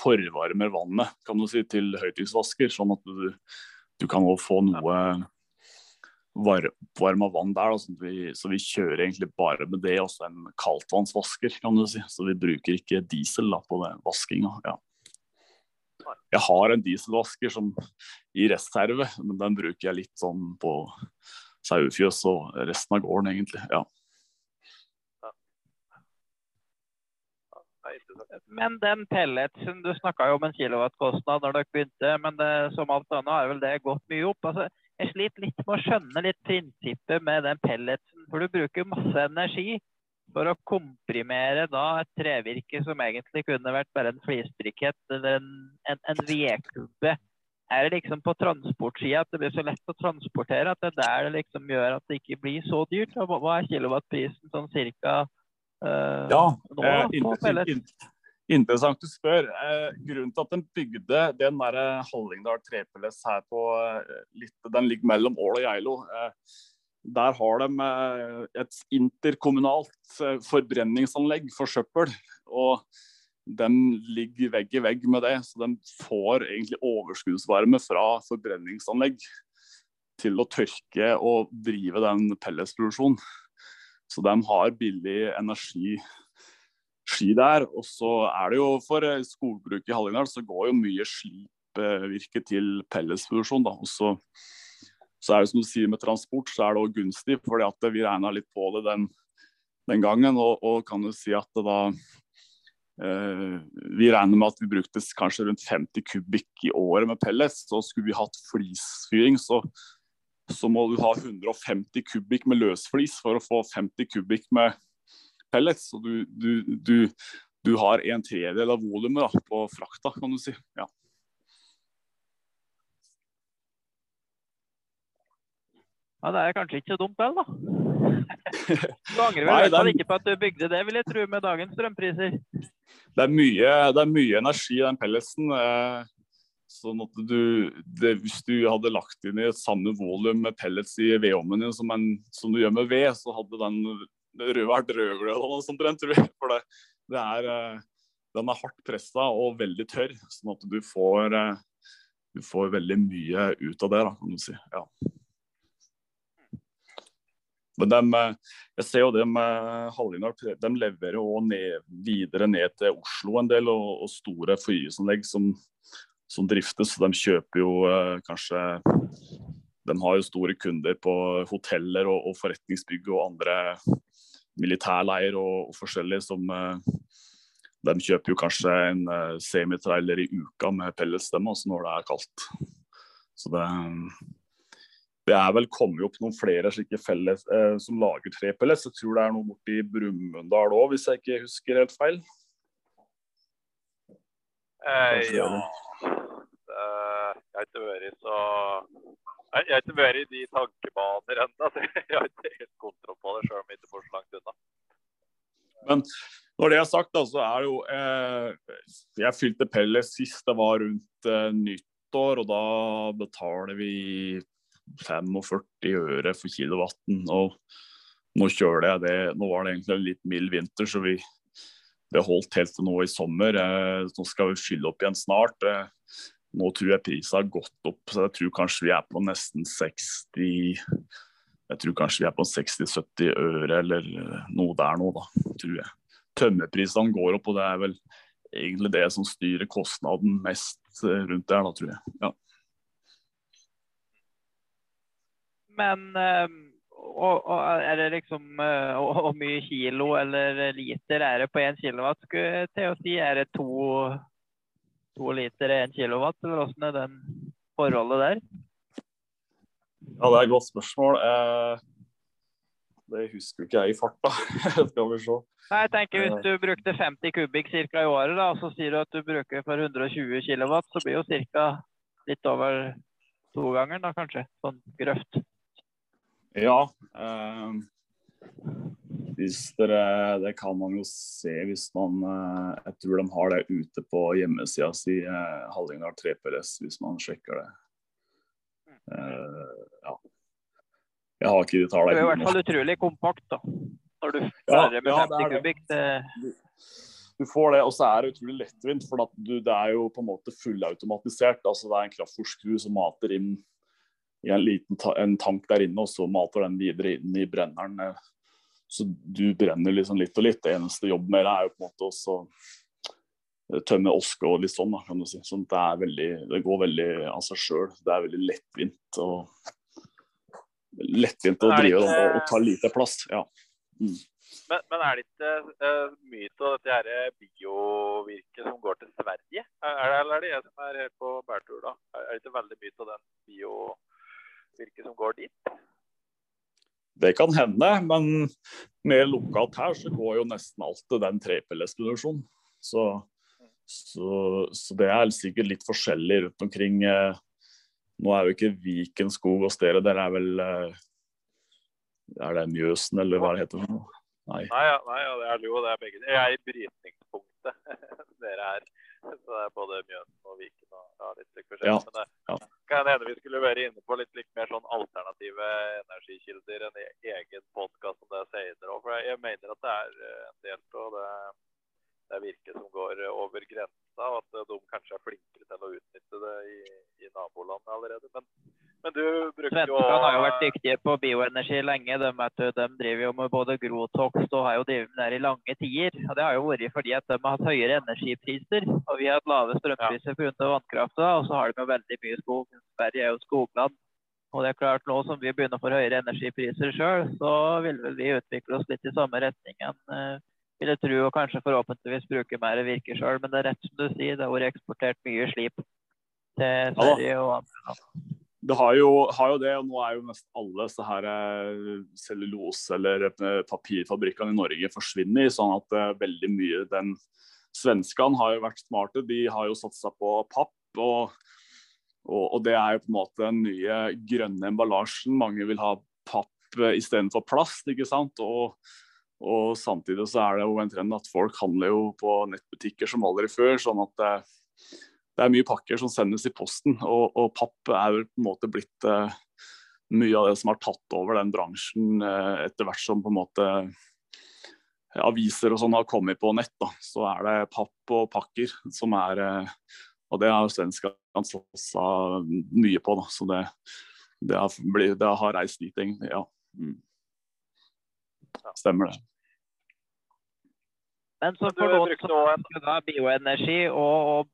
forvarmer vannet si, til høytrykksvasker, sånn at du, du kan få noe oppvarma vann der. Da, så, vi, så, vi, kjører egentlig bare med det, også en kaldtvannsvasker, kan du si. Så vi bruker ikke diesel da, på den vaskinga. Ja. Jeg har en dieselvasker som i reserve, men den bruker jeg litt sånn på sauefjøs og resten av gården, egentlig. ja. Men den pelletsen, du snakka jo om en kilowattkostnad når dere begynte, men det, som alt annet har vel det gått mye opp. Altså, jeg sliter litt med å skjønne litt prinsippet med den pelletsen. For du bruker masse energi for å komprimere da et trevirke som egentlig kunne vært bare en flisbrikett eller en, en, en vedkubbe. Er det liksom på transportsida at det blir så lett å transportere at det er der det liksom gjør at det ikke blir så dyrt? Hva er kilowattprisen sånn cirka? Uh, ja, nå, eh, interessant, interessant, du spør. Eh, grunnen til at den bygde den der eh, Hallingdal trepelles her på eh, litt, Den ligger mellom Ål og Geilo. Der har de et interkommunalt forbrenningsanlegg for søppel. og de ligger vegg i vegg med det, så de får egentlig overskuddsvarme fra forbrenningsanlegg til å tørke og drive den pelletsproduksjonen. Så de har billig energi ski der. Og så er det jo for skogbruket i Hallingdal så går jo mye slipvirke til pelletsproduksjon. Og så, så, er det som du sier med transport, så er det òg gunstig, fordi at vi regna litt på det den, den gangen. Og, og, kan du si at det da eh, Vi regner med at vi brukte kanskje rundt 50 kubikk i året med pellets. Så skulle vi hatt flisfyring, så så må du ha 150 kubikk med løsflis for å få 50 kubikk med pellets. Så du, du, du, du har en tredjedel av volumet på frakta, kan du si. Ja. Ja, Det er kanskje ikke så dumt vel, da. Du angrer vel Nei, er... ikke på at du bygde det, vil jeg tro, med dagens strømpriser? Det er mye, det er mye energi i den pelletsen. Eh, Sånn at du, det, Hvis du hadde lagt inn i et samme volum med pellets i vedovnen din som, som, du gjør med ved, så hadde den rød, eller noe sånt, tror jeg. For det, det er, eh, den er hardt pressa og veldig tørr, sånn at du får, eh, du får veldig mye ut av det, da, kan du si. Ja. Men de, eh, jeg ser jo dem Hallingdal de leverer jo ned, videre ned til Oslo en del, og, og store fornyelsesanlegg som som driftes. De kjøper jo kanskje De har jo store kunder på hoteller og, og forretningsbygg og andre militærleir og, og forskjellig som eh, De kjøper jo kanskje en eh, semitrailer i uka med pelletsstemme også når det er kaldt. Så det det er vel kommet opp noen flere slike felles eh, som lager trepellets. Jeg tror det er noe borti Brumunddal òg, hvis jeg ikke husker helt feil. Eh, ja. Jeg har ikke vært så i de tankebaner ennå. Jeg har ikke helt kontroll på det, sjøl om jeg ikke får så langt unna. Men når det er sagt, så er det jo eh, jeg fylte Pelle sist det var rundt eh, nyttår, og da betaler vi 45 øre for kilowatten. Og nå kjøler jeg det Nå var det egentlig en litt mild vinter, så vi det holdt helt til nå i sommer. Eh, nå skal vi fylle opp igjen snart. Eh, nå tror jeg prisen har gått opp, så jeg tror kanskje vi er på nesten 60 Jeg tror kanskje vi er på 60-70 øre eller eh, noe der nå, da, tror jeg. Tømmerprisene går opp, og det er vel egentlig det som styrer kostnaden mest rundt der, da, tror jeg. Ja. Men og, og, er det liksom Hvor mye kilo eller liter er det på én kilowatt? Skulle jeg til å si. Er det to, to liter i én kilowatt, eller hvordan er den forholdet der? Ja, det er et godt spørsmål. Eh, det husker ikke jeg i farta. Skal vi se. Nei, jeg tenker Hvis du brukte 50 kubikk ca. i året, da, og så sier du at du bruker for 120 kilowatt, så blir jo ca. litt over to ganger, da kanskje? Sånn grøft. Ja. Eh, dere, det kan man jo se hvis man eh, Jeg tror de har det ute på hjemmesida si, eh, Hallingdal 3PLS, hvis man sjekker det. Uh, ja. Jeg har ikke de tallene. Det er i hvert fall utrolig kompakt, da. Når du klarer ja, med 50 ja, kubikk. Det... Du, får det, og så er det utrolig lettvint. For du, det er jo på en måte fullautomatisert. altså Det er en kraftforskru som mater inn i en liten ta en tank der inne, og så mater den videre inn i brenneren. Eh, så du brenner liksom litt og litt. Det eneste jobben med det er jo på en måte eh, tømme oske og litt sånn, da, kan du si. Så det, er veldig, det går veldig av seg sjøl. Det er veldig lettvint. og Lettvint å drive og, og ta lite plass. ja. Mm. Men, men, er det ikke uh, mye av dette her biovirket som går til Sverige? Er, er det, eller er det jeg som er på bærtur da? Er det ikke veldig mye av den bio virke som går dit? Det kan hende, men mer lokalt her så går jo nesten alt til den trepelletsproduksjonen. Så, så, så, det er sikkert litt forskjellig rundt omkring. Eh, nå er jo ikke Viken skog og dere, der er vel eh, Er det Mjøsen, eller hva det heter? Nei. Nei, ja, nei ja, det er jo det er begge. Jeg er i brytningspunktet. dere er. Så det er både Mjøsen og Viken og ja, litt forskjellig. Ja. Men det ja. kan hende vi skulle være inne på litt, litt mer sånn alternative energikilder, en e-, egen podkast om det senere òg. For jeg mener at det er eh, en del av det, det virket som går over grensa, og at de kanskje er flinkere til å utnytte det i, i nabolandet allerede. Men men du brukte jo Svenskene har jo vært dyktige på bioenergi lenge. De, du, de driver jo med både grotokst og har jo drevet med det i lange tider. Og Det har jo vært fordi at de har hatt høyere energipriser. Og vi har hatt lave strømpriser pga. vannkrafta. Og så har de jo veldig mye skog. Sverige er jo skogland. Og det er klart Nå som vi begynner å få høyere energipriser sjøl, så vil vel vi utvikle oss litt i samme retning enn uh, vil jeg tro, og kanskje forhåpentligvis bruke mer virke sjøl. Men det er rett som du sier, det har vært eksportert mye slip til Sverige og andre land det har jo, har jo, det, og nå er jo nesten alle så her eh, cellulose- eller eh, papirfabrikkene i Norge forsvinner. sånn at uh, veldig mye den Svenskene har jo vært smarte. De har jo satsa på papp. Og, og, og, det er jo på en måte den nye grønne emballasjen. Mange vil ha papp istedenfor plast. ikke sant? Og, og, samtidig så er det jo en trend at folk handler jo på nettbutikker som aldri før. sånn at uh, det er mye pakker som sendes i posten, og, og papp er vel på en måte blitt eh, mye av det som har tatt over den bransjen eh, etter hvert som på en måte aviser og sånn har kommet på nett. Da. Så er det papp og pakker som er eh, Og det har svenskene satsa mye på, da. Så det, det, har, blitt, det har reist dit, egentlig. Ja. Mm. Stemmer det. Men så du brukte som bioenergi og, og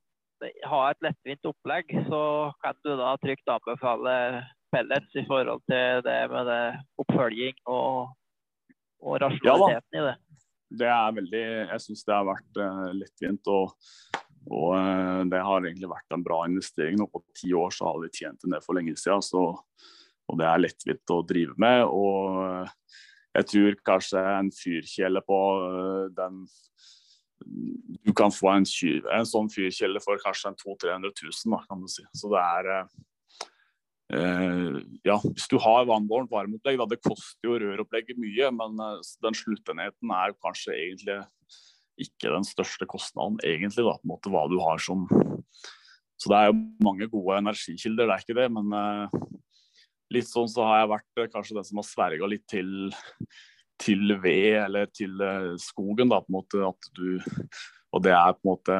ha et lettvint opplegg, så kan du da trygt anbefale pellets i forhold til det med det oppfølging og, og rasjonaliteten ja, i det. Det er veldig Jeg syns det har vært uh, lettvint. og, og uh, det har egentlig vært en bra investering. Nå på ti år så har vi tjent det for lenge siden. Så, og det er lettvint å drive med. Og uh, jeg tror kanskje en fyrkjele på den du kan få en, en sånn fyrkjele for kanskje 200 000-300 000, kan du si. Så det er eh, Ja, hvis du har vannbåren varmeopplegg, da, det koster jo røropplegget mye, men eh, den sluttenheten er kanskje egentlig ikke den største kostnaden, egentlig. da, på en måte Hva du har som Så det er jo mange gode energikilder, det er ikke det. Men eh, litt sånn så har jeg vært uh, kanskje den som har sverga litt til, til ved eller til uh, skogen, da, på en måte. At du Og det er på en måte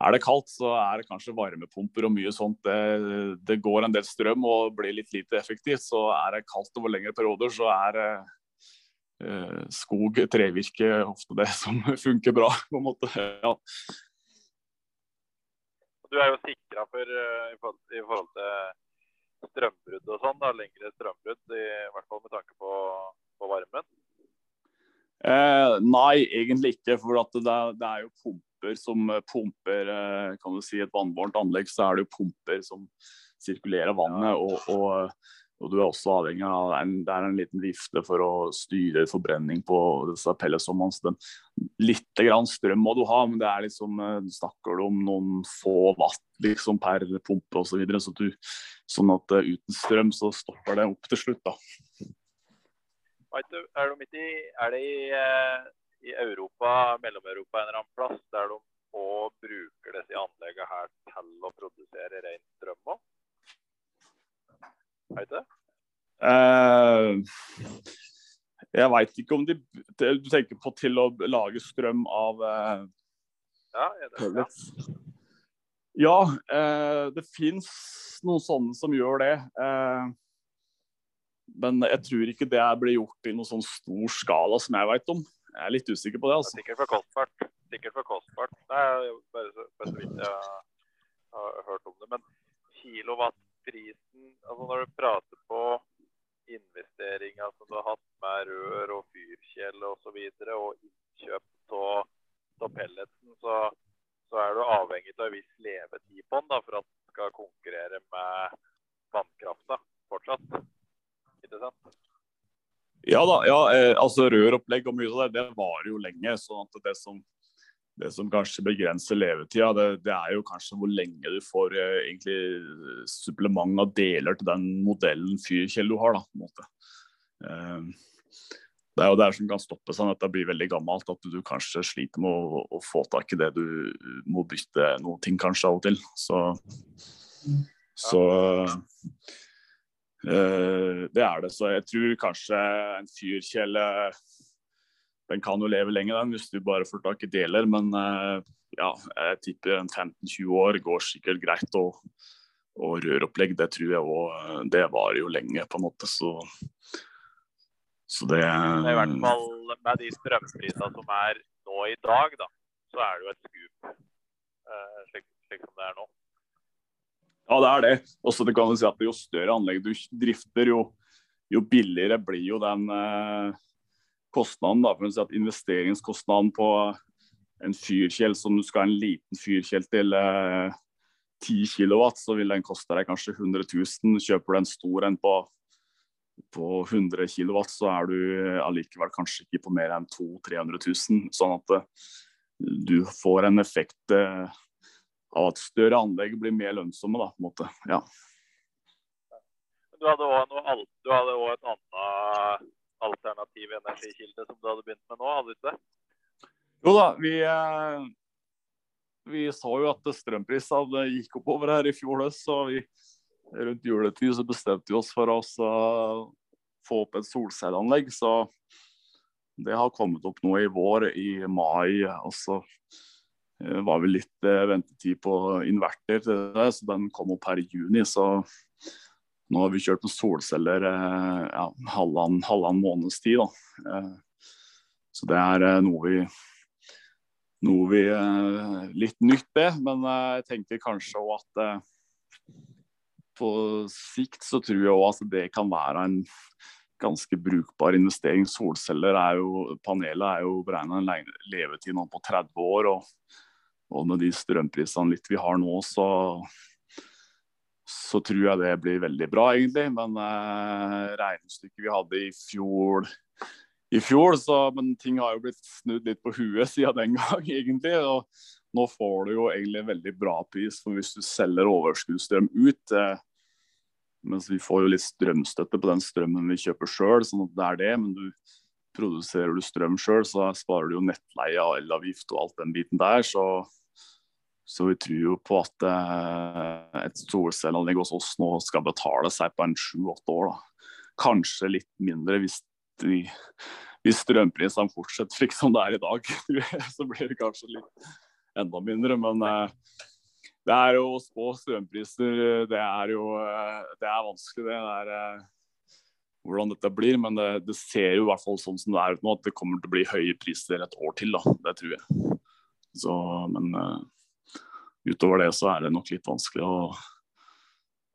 er det kaldt, så er det kanskje varmepumper og mye sånt. Det, det, går en del strøm og blir litt lite effektivt. Så er det kaldt over lengre perioder, så er eh, skog, trevirke, ofte det som funker bra, på en måte. Ja. Du er jo sikra for uh, i, forhold, i, forhold, til strømbrudd og sånn, lengre strømbrudd, i, hvert fall med tanke på, på varmen? Eh, nei, egentlig ikke. For det, det, er jo pumper som eh, pumper eh, kan du si, et vannbårent anlegg, så er det jo pumper som sirkulerer vannet. og, og, og du er også avhengig av en, Det er en liten vifte for å styre forbrenning på disse pelletsovnene. Så litt grann strøm må du ha, men det er liksom, eh, snakker du om noen få watt liksom, per pumpe osv. Så videre, så du, sånn at uten strøm så stopper det opp til slutt. da. Er, det i, er det i i Europa, Mellom-Europa en eller annen plass der de òg bruker disse anleggene her til å produsere ren strøm òg? Veit du? Uh, jeg veit ikke om de Du tenker på til å lage strøm av uh, ja, det, ja. ja uh, det fins noen sånne som gjør det. Men jeg tror ikke det blir gjort i noen sånn stor skala som jeg veit om. Jeg er litt usikker på det. altså. Sikkert for kostbart. Sikkert for kostbart. Det er bare så, bare så vidt jeg har hørt om det. Men kilowattprisen, altså når du prater på investeringer som du har hatt med rør og fyrkjele osv., og, så videre, og innkjøp av pelletsen, så, så, er du avhengig av en viss levetid på den da, for at den skal konkurrere med vannkrafta fortsatt. Ikke sant? Ja da, ja, eh, altså røropplegg og mye av det, det varer jo lenge. sånn at det som, det som kanskje begrenser levetida, det, det, er jo kanskje hvor lenge du får eh, egentlig supplement av deler til den modellen fyrkjell du har. da, på en måte. Eh, det er jo det som kan stoppe sånn at det blir veldig gammelt, at du, du kanskje sliter med å, å, få tak i det du må bytte noen ting kanskje av og til. Så, så Uh, det er det. Så jeg tror kanskje en fyrkjele Den kan jo leve lenge, den, hvis du bare får tak i deler. Men uh, ja, jeg tipper en 15-20 år går sikkert greit. Og, og røropplegg, det tror jeg òg Det varer jo lenge, på en måte. Så, så det, I hvert fall med de strømprisene som er nå i dag, da, så er det jo et skup slik, slik som det er nå. Ja, det er det. Også det kan du si at Jo større anlegg du drifter, jo, jo billigere blir jo den eh, kostnaden. Da, for å si at Investeringskostnaden på en fyrkjel som du skal ha en liten fyrkjel til eh, 10 kW, så vil den koste deg kanskje 100 000. Kjøper du en stor en på, på 100 kW, så er du allikevel kanskje ikke på mer enn 200 000-300 000. Sånn at eh, du får en effekt eh, av at større anlegg blir mer lønnsomme. Da, på en måte. Ja. Du hadde òg et annet alternativ energikilde som du hadde begynt med nå, hadde du ikke det? Jo da, vi, eh, vi så jo at strømprisene gikk oppover her i fjor høst. Så vi, rundt juletid så bestemte vi oss for å få opp et solcelleanlegg. Så det har kommet opp nå i vår, i mai. og så eh, var vel litt eh, ventetid på inverter til det, så den kom opp her i juni. Så nå har vi kjørt med solceller eh, ja, halvannen, måneds tid. Da. Eh, så det er eh, noe vi noe vi eh, Litt nytt, det. Men jeg tenker kanskje òg at på sikt så tror jeg òg at det kan være en ganske brukbar investering. Solceller er jo, panelet er jo beregna en levetid nå på 30 år. og og med de strømprisene litt vi har nå, så, så tror jeg det blir veldig bra, egentlig. Men eh, regnestykket vi hadde i fjor, i fjor så, Men ting har jo blitt snudd litt på huet siden den gang, egentlig. og nå får du jo egentlig en veldig bra pris for hvis du selger overskuddsstrøm ut. Eh, mens vi får jo litt strømstøtte på den strømmen vi kjøper sjøl, sånn at det er det. Men du, produserer du strøm sjøl, så sparer du jo nettleie og elavgift og alt den biten der. Så, så vi tror jo på at eh, et solcelleanlegg hos oss nå skal betale seg på en sju-åtte år. da. Kanskje litt mindre hvis, de, hvis strømprisene fortsetter slik som det er i dag. så blir det kanskje litt enda mindre. Men eh, det er jo å spå strømpriser, det er jo eh, det er vanskelig. Det er hvordan dette blir. Men det, det, ser jo i hvert fall sånn som det er nå, at det kommer til å bli høye priser et år til. da, Det tror jeg. Så, men utover det så er det nok litt vanskelig å,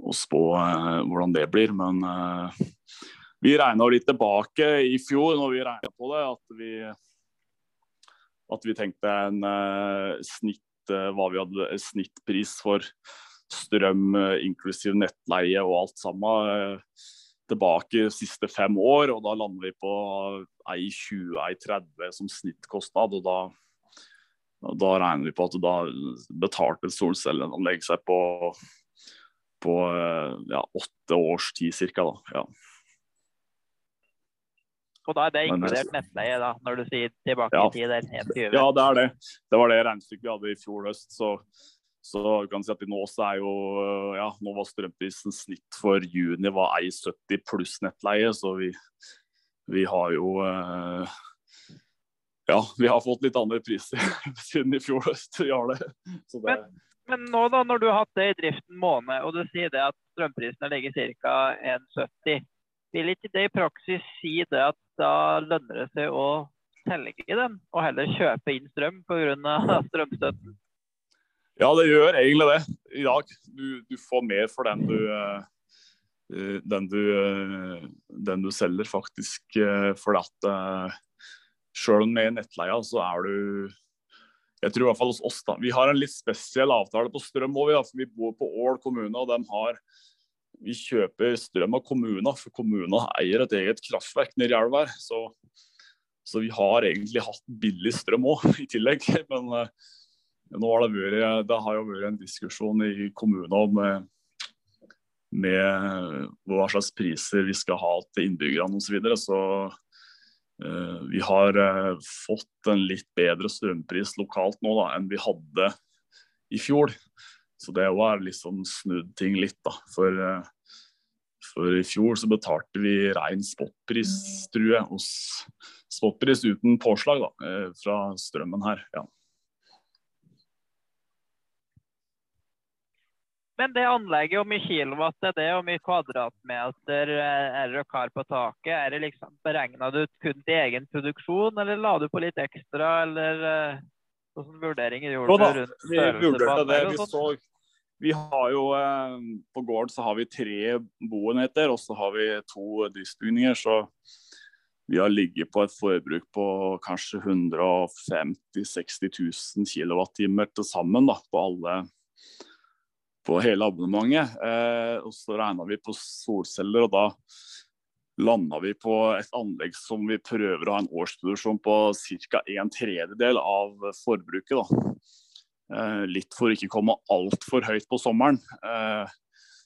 å spå eh, hvordan det blir. Men eh, vi regna litt tilbake i fjor når vi regna på det, at vi, at vi tenkte en snitt hva vi hadde snittpris for strøm inklusiv nettleie og alt sammen tilbake de siste fem år, og da lander vi på ei 20, ei 30 som snittkostnad. og da, da regner vi på at da betalte et solcelleanlegg seg på, på ja, åtte års tid ca. Ja. Og da er det inkludert nettleie, da, når du sier tilbake ja. i tid? Der, Ja, det er det. Det var det regnestykket vi hadde i fjor høst. så så du kan si at nå så er jo ja, nå var strømprisen snitt for juni var 1,70 pluss nettleie, så vi, vi har jo eh, Ja, vi har fått litt andre priser siden i fjor høst. Vi har det. det. Men, men, nå da, når du har hatt det i driften måned, og du sier det at strømprisene ligger ca. 1,70, vil ikke det i praksis si det at da lønner det seg å selge den, og heller kjøpe inn strøm pga. strømstøtten? Ja, det gjør egentlig det i dag. Du, du får mer for den du, uh, den, du, uh, den du selger, faktisk. For at selv med nettleia, så er du Jeg tror i hvert fall hos oss, da. Vi har en litt spesiell avtale på strøm òg, for vi bor på Ål kommune. og de har vi kjøper strøm av kommunen, for kommunen eier et eget kraftverk nedi elva her. Så, så, vi har egentlig hatt billig strøm òg, i tillegg. Men uh, nå har det, vært, det har jo vært en diskusjon i kommunen om med, med hva slags priser vi skal ha til innbyggerne osv. Så, videre. så vi har uh, fått en litt bedre strømpris lokalt nå da, enn vi hadde i fjor. Så det var liksom snudd ting litt, da. For, uh, for i fjor så betalte vi rein spotpris, tror jeg. Spotpris uten påslag da, fra strømmen her. ja. Men det anlegget, hvor mye kilowatt er det, hvor mye kvadratmeter er dere har på taket? Er det liksom Beregna du kun til egen produksjon, eller la du på litt ekstra, eller hvilke vurderinger gjorde du rundt vi vurderte det. Vi, så, vi har jo eh, På gården så har vi tre boenheter, og så har vi to driftsbygninger. Så vi har ligget på et forbruk på kanskje 150 000-60 000 kWt til sammen da, på alle på hele abonnementet. Eh, og så regna vi på solceller, og da landa vi på et anlegg som vi prøver å ha en årsproduksjon på ca. en tredjedel av forbruket. Eh, litt for å ikke komme altfor høyt på sommeren, eh,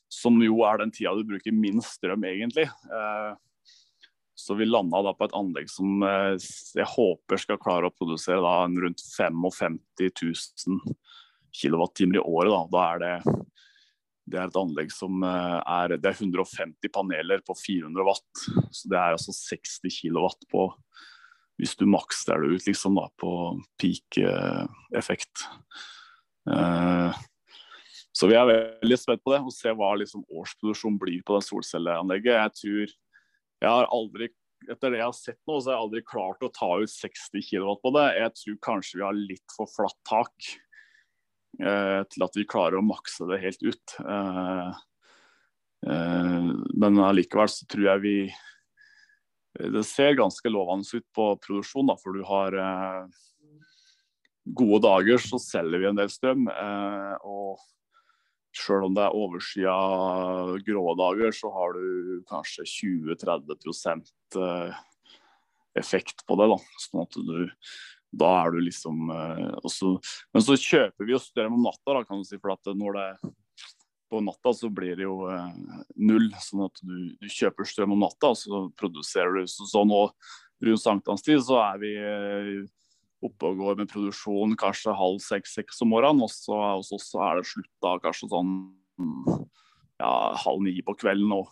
som jo er den tida du bruker minst strøm, egentlig. Eh, så vi landa da på et anlegg som eh, jeg håper skal klare å produsere da rundt 55 000 kWt i året. Da. da er det det er et anlegg som eh, er, det er 150 paneler på 400 watt. Så det er altså 60 kW på hvis du makser det ut liksom da, på peak-effekt. Uh, så vi er veldig spent på det, og se hva liksom årsproduksjonen blir på det solcelleanlegget. Jeg tror jeg har aldri etter det jeg har sett nå, så har jeg aldri klart å ta ut 60 kW på det. Jeg tror kanskje vi har litt for flatt tak. Eh, til at vi klarer å makse det helt ut. Eh, eh, men allikevel så tror jeg vi Det ser ganske lovende ut på produksjon, da, for du har gode dager så selger vi en del strøm. og Selv om det er overskya grå dager, så har du kanskje 20-30% effekt på det. da, sånn at du da er du liksom eh, også, Men så kjøper vi jo strøm om natta, da, kan du si. For at når det på natta så blir det jo eh, null. Sånn at du, du, kjøper strøm om natta, og så produserer du så, så nå rundt sankthanstid så er vi oppe og går med produksjon kanskje halv seks-seks om morgenen. Og så hos oss er det slutt da kanskje sånn ja, halv ni på kvelden. Og,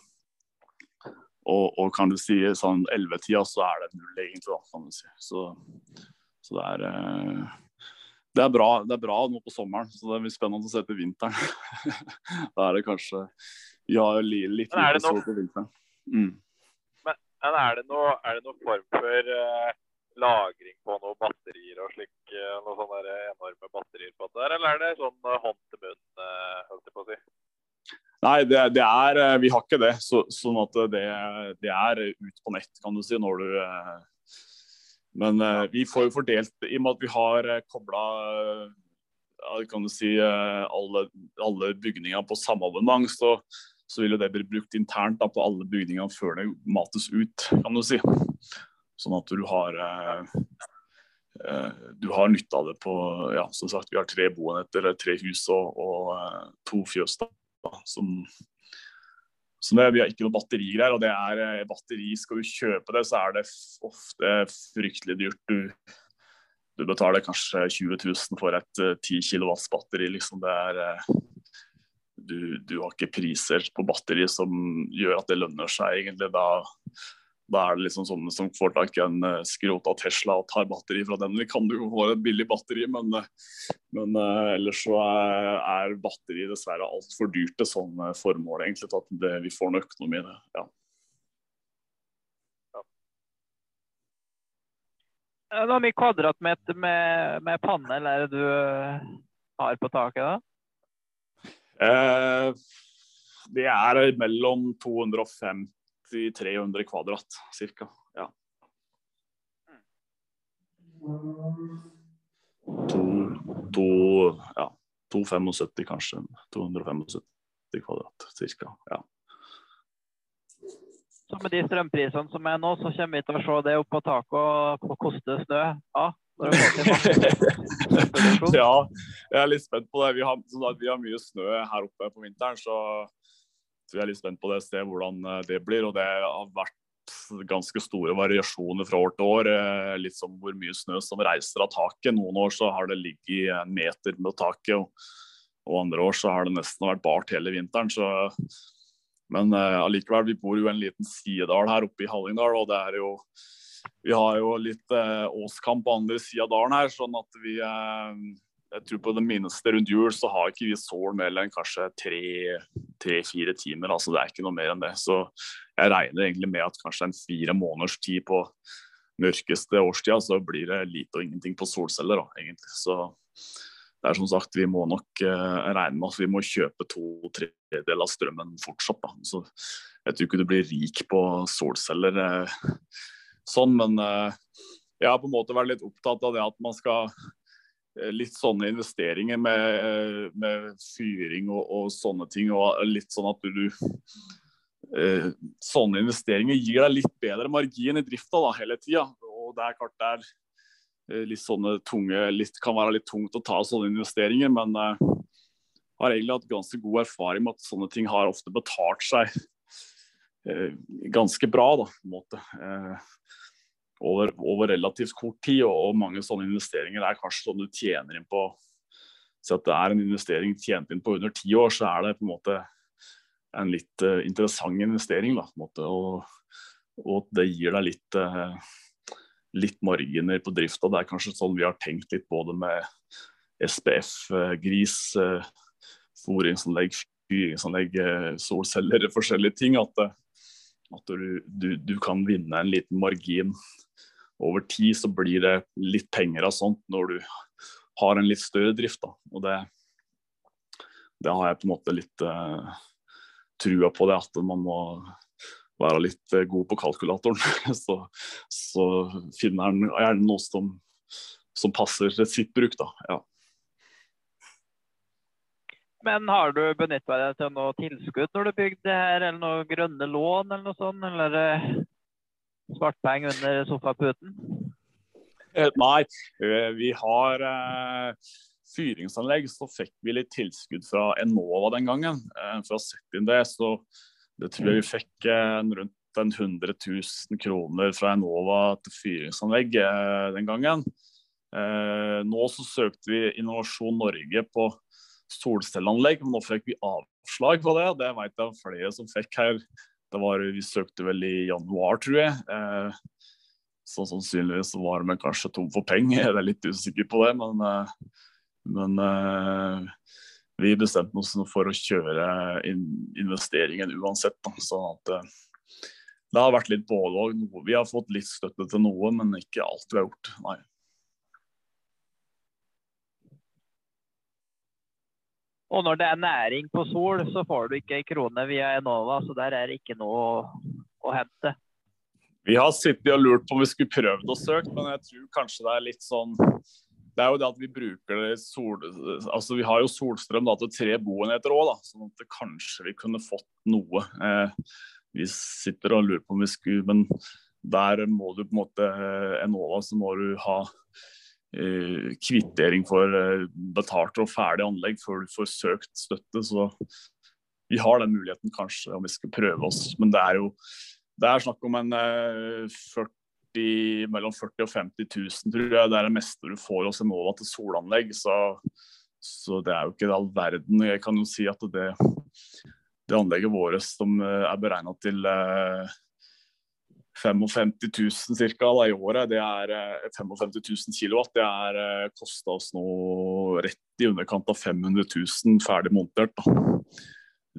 og, og kan du si sånn ellevetida så er det null, egentlig. da, kan du si. Så, så det er det er, bra, det er bra nå på sommeren, så det blir spennende å se på vinteren. da er det kanskje ja, litt lite sol på vinteren. Mm. Men, men, er, det noe, er det noe form for uh, lagring på noen batterier og slik? Uh, noen sånne enorme batterier på det der, eller er det sånn uh, hånd til munn, holdt jeg på å si? Nei, det, det, er Vi har ikke det. Så, sånn at det, det, er ut på nett, kan du si, når du men uh, vi får jo fordelt, i og med at vi har uh, eh, kobla uh, kan du si, alle, alle bygninger på samme abonnement, så, så, vil jo det bli brukt internt da, på alle bygningene før det mates ut, kan du si. Sånn at du har du har nytte av det på ja, som sagt, Vi har tre boenheter, tre hus og, og to fjøs da, som, så det, Vi har ikke noe batterigreier. og det er eh, batteri, Skal du kjøpe det, så er det ofte fryktelig dyrt. Du, du betaler kanskje 20 000 for et 10 eh, kW batteri. Liksom eh, du, du, har ikke priser på batteri som gjør at det lønner seg. egentlig. Da, da er det liksom sånne som får tak i en uh, skrota Tesla og tar batteri fra den. Vi kan jo få et billig batteri, men, uh, men uh, ellers så er, er batteri dessverre altfor dyrt til sånne formål, egentlig, til at det, vi får noe økonomi i det. Ja. Hvor mye kvadratmeter med, med panel er det du har på taket? da? Eh, det er mellom 250 300 kvadrat ca. Ja. To, to, ja, 275 kanskje. 275 kvadrat ca. Ja. Så med de strømprisene som er nå, så kommer vi til å se det opp på taket og koste snø? Ja, ja, jeg er litt spent på det. Vi har, vi har mye snø her oppe på vinteren, så vi er litt spent på det se hvordan eh, det blir. Og det har vært ganske store variasjoner fra år til år. Eh, litt som hvor mye snø som reiser av taket. Noen år så har det ligget en meter med taket, og, og andre år så har det nesten vært bart hele vinteren. Så, men uh, allikevel, vi bor jo i en liten sidedal her oppe i Hallingdal, og det er jo vi har jo litt eh, åskamp på andre sida av dalen her, sånn at vi uh, jeg tror på det minste rundt jul så har ikke vi mer enn kanskje tre-fire timer. altså Det er ikke noe mer enn det. Så jeg regner egentlig med at kanskje en fire måneders tid på mørkeste årstida, så blir det lite og ingenting på solceller. da, egentlig. Så det er som sagt, vi må nok uh, regne med at vi må kjøpe to tredjedeler av strømmen fortsatt. da. Så jeg tror ikke du blir rik på solceller uh, sånn, men uh, jeg har på en måte vært litt opptatt av det at man skal litt sånne investeringer med, eh, med fyring og, og, sånne ting. og litt sånn at du eh, Sånne investeringer gir deg litt bedre margin i drifta da, hele tida. Og det er klart det er eh, litt sånne tunge litt, Kan være litt tungt å ta sånne investeringer, men eh, har egentlig hatt ganske god erfaring med at sånne ting har ofte betalt seg eh, ganske bra. da, på en måte. Eh, over, over, relativt kort tid. Og, og, mange sånne investeringer er kanskje sånn du tjener inn på Si at det er en investering tjent inn på under ti år, så er det på en måte en litt uh, interessant investering. Da, på en måte, og, og det gir deg litt, uh, litt marginer på drifta. Det er kanskje sånn vi har tenkt litt både med SPF, uh, gris, fôringsanlegg, fyringsanlegg, solceller, forskjellige ting. At, at du, du, du, kan vinne en liten margin over tid så blir det litt penger av sånt når du har en litt større drift. Da. Og det, det har jeg på en måte litt uh, trua på, det at man må være litt uh, god på kalkulatoren. så, så finner en gjerne noe som, som passer til sitt bruk, da. Ja. Men har du benytta deg til noe tilskudd når du bygde her, eller noe grønne lån eller noe sånt? Eller svartpenger under sofaputen? Eh, nei, eh, vi har eh, fyringsanlegg, så fikk vi litt tilskudd fra Enova den gangen. For å sette inn det, så det tror jeg vi fikk rundt 100 000 kroner fra Enova til fyringsanlegg den gangen. Nå så søkte vi Innovasjon Norge på solcelleanlegg, men nå fikk vi avslag på det. Det vet jeg flere som fikk her. Det var, vi søkte vel i januar, tror jeg. Eh, så sannsynligvis var vi kanskje tom for penger, jeg er litt usikker på det. Men, eh, men eh, vi bestemte oss for å kjøre investeringen uansett. Sånn at det har vært litt både og. Vi har fått litt støtte til noe, men ikke alt vi har gjort. Nei. Og når det er næring på sol, så får du ikke en krone via Enova, så der er det ikke noe å, å hente. Vi har sittet og lurt på om vi skulle prøvd å søke, men jeg tror kanskje det er litt sånn Det er jo det at vi bruker det sol... Altså vi har jo solstrøm da, til tre boenheter òg, sånn at det kanskje vi kunne fått noe. Eh, vi sitter og lurer på om vi skulle, men der må du på en måte eh, Enova, så må du ha kvittering for eh, betalte og ferdig anlegg før du får søkt støtte. Så vi har den muligheten kanskje om vi skal prøve oss, men det er jo det er snakk om en 40, eh, mellom 40 og 50 000, tror jeg. Det er det meste du får hos Enova til solanlegg. Så, så, det er jo ikke all verden. Jeg kan jo si at det, det anlegget vårt som eh, er beregna til 55 000 ca. i året, det er 55 000 kilowatt. Det er kosta oss nå rett i underkant av 500 000 ferdig montert. Da.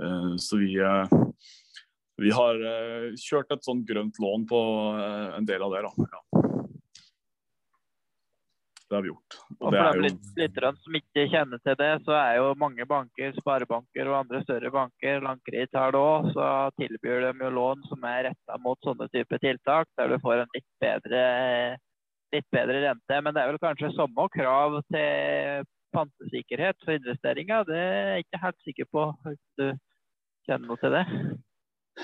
Eh, så vi vi har kjørt et sånn grønt lån på en del av det. da. Ja. Det har vi gjort. Og, og for de lytterne som ikke kjenner til det, så er jo mange banker, sparebanker og andre større banker, Landkredit har det òg, så tilbyr de jo lån som er retta mot sånne typer tiltak, der du får en litt bedre, litt bedre rente. Men det er vel kanskje samme krav til pantesikkerhet for investeringer. Det er jeg ikke helt sikker på. Hvis du kjenner noe til det?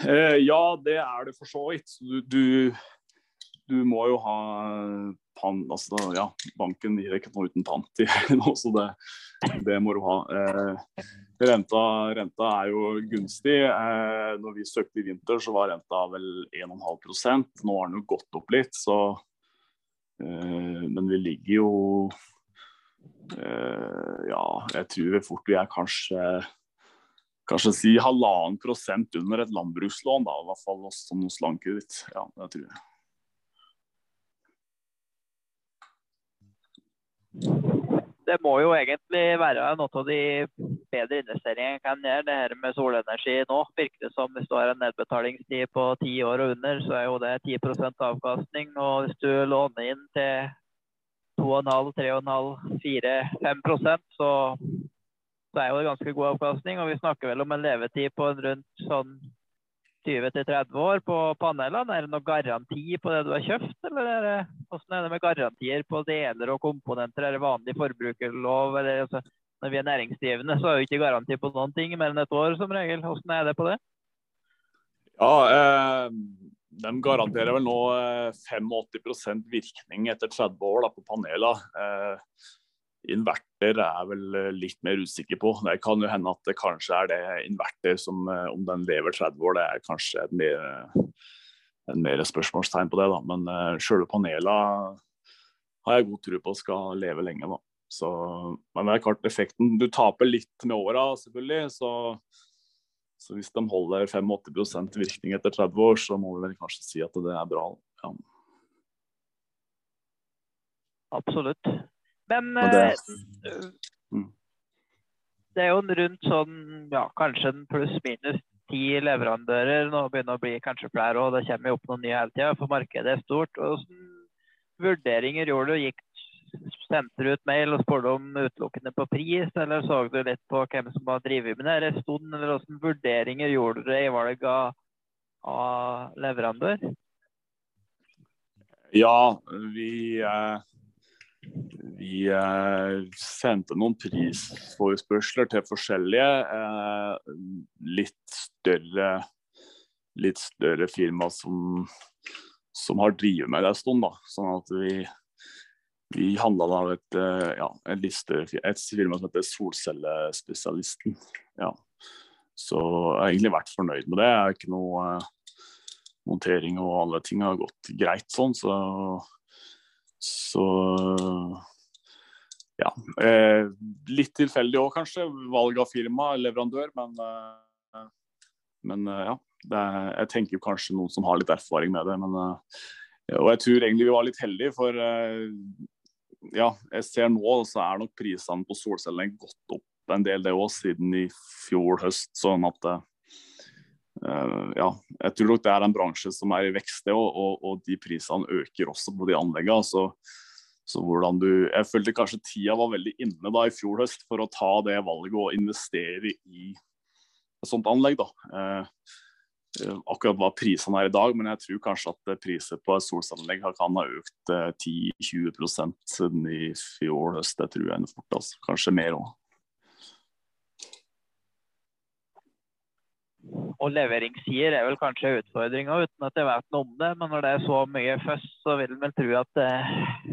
Eh, ja, det er det for så vidt. Du, du, du, må jo ha pan, altså, ja, Banken gir ikke noe uten pant så det, det, må du ha. Eh, renta, renta, er jo gunstig. Eh, når vi søkte i vinter, så var renta vel 1,5% Nå har den jo gått opp litt, så eh, Men vi ligger jo eh, Ja, jeg tror vi fort vi er kanskje kanskje si halvannen prosent under et landbrukslån, da, i hvert fall som hos Landkreditt. Ja, det tror jeg. Det må jo egentlig være noe av de bedre investeringene jeg kan gjøre. Det her med solenergi nå virker det som hvis du har en nedbetalingstid på ti år og under, så er jo det 10% avkastning. Og hvis du låner inn til 2,5, 3,5, 4, 5% så så er jo det ganske god avkastning. Og vi snakker vel om en levetid på rundt sånn 20-30 år på panelene. Er det noen garanti på det du har kjøpt, eller er det, hvordan er det med garantier på deler og komponenter? Er det vanlig forbrukerlov? Eller, altså, når vi er næringsdrivende, så er vi ikke garanti på noen ting mer enn et år som regel. Hvordan er det på det? Ja, eh, de garanterer vel nå 85 eh, virkning etter 30 år da, på panelene. Eh, Inverter er vel eh, litt mer usikker på. Det kan jo hende at det kanskje er det inverter som, eh, om den lever 30 år, det er kanskje et mer, en mer spørsmålstegn på det. da. Men uh, selve panela har jeg god tro på skal leve lenge. da. Så, men det er klart effekten Du taper litt med åra, selvfølgelig. Så, så, hvis de holder 85% virkning etter 30 år, så må vi vel kanskje si at det er bra. Ja. Absolutt. Men det, eh, mm. det, er jo rundt sånn ja, kanskje pluss-minus ti leverandører. Nå begynner det å bli kanskje flere, og det kommer jo opp noen nye hele tida, for markedet er stort. Hvordan vurderinger gjorde du? Gikk Sendte du ut mail og spurte om utelukkende på pris, eller så du litt på hvem som har drevet med det en stund? Eller hvilke vurderinger gjorde du i valg av, av leverandør? Ja, vi eh vi eh, sendte noen prisforespørsler til forskjellige. Eh, litt større litt større firma som, som har drevet med det en stund. da, sånn at vi, vi handla av et, eh, ja, et, liste, et firma som heter Solcellespesialisten. Ja. Så jeg har egentlig vært fornøyd med det. Jeg har ikke noe montering og alle ting har gått greit sånn, så, så ja. Eh, litt tilfeldig òg, kanskje. Valg av firma, leverandør, men, eh, men eh, ja. Er, jeg tenker kanskje noen som har litt erfaring med det. Men, eh, og jeg tror egentlig vi var litt heldige, for eh, ja, jeg ser nå så er nok prisene på solcellene gått opp en del det òg, siden i fjor høst. Sånn at Uh, ja, jeg tror nok det er en bransje som er i vekst, og, og, og de prisene øker også på de anleggene. Så, så hvordan du Jeg følte kanskje tida var veldig inne da i fjor høst for å ta det valget og investere i et sånt anlegg. da. Uh, akkurat hva prisene er i dag, men jeg tror kanskje at priser på solcelleanlegg kan ha økt uh, 10-20 siden i fjor høst. Det tror jeg fort. Altså. Kanskje mer òg. Og leveringssider er vel kanskje utfordringa, uten at jeg vet noe om det. Men når det er så mye først, så vil en vel tro at det,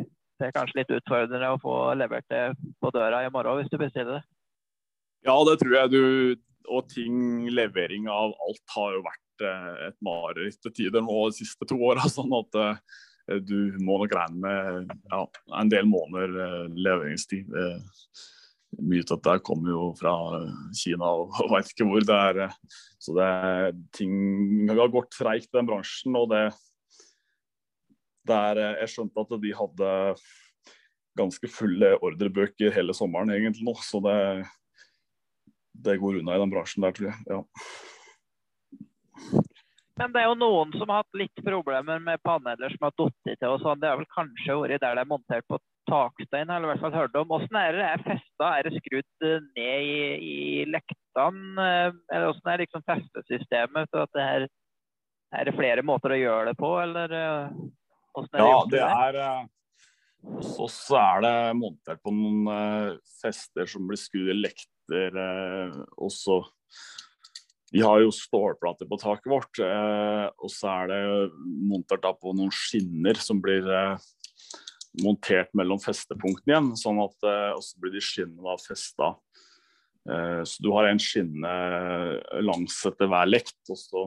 det, er kanskje litt utfordrende å få levert det på døra i morgen hvis du bestiller det. Ja, det tror jeg du Og ting, levering av alt har jo vært eh, et mareritt til tider nå de siste to åra. Sånn at eh, du må nok regne med ja, en del måneder eh, leveringstid. Mye av dette kommer jo fra Kina og, og veit ikke hvor. det er så det, er, ting har gått treigt i den bransjen. og det der Jeg skjønte at de hadde ganske fulle ordrebøker hele sommeren egentlig nå. Så det, det går unna i den bransjen der, tror jeg. Ja. Men det er jo noen som har hatt litt problemer med paneler som har falt til. og sånn. Det har vel kanskje vært der det er montert på takstein, eller i hvert fall hørt om. Hvordan er det er festa? Er det skrudd eh, ned i, i lektene? Eh, eller hvordan er liksom festesystemet? For at det her, er det flere måter å gjøre det på, eller åssen hvordan er det ja, gjort? Det er, hos oss er det montert på noen fester som blir skrudd i lekter også. Vi har jo stålplater på taket vårt, og så er det montert på noen skinner som blir montert mellom festepunktene igjen, sånn at eh, så blir de skinnene festa. Eh, så du har en skinne langs etter hver lekt, og så,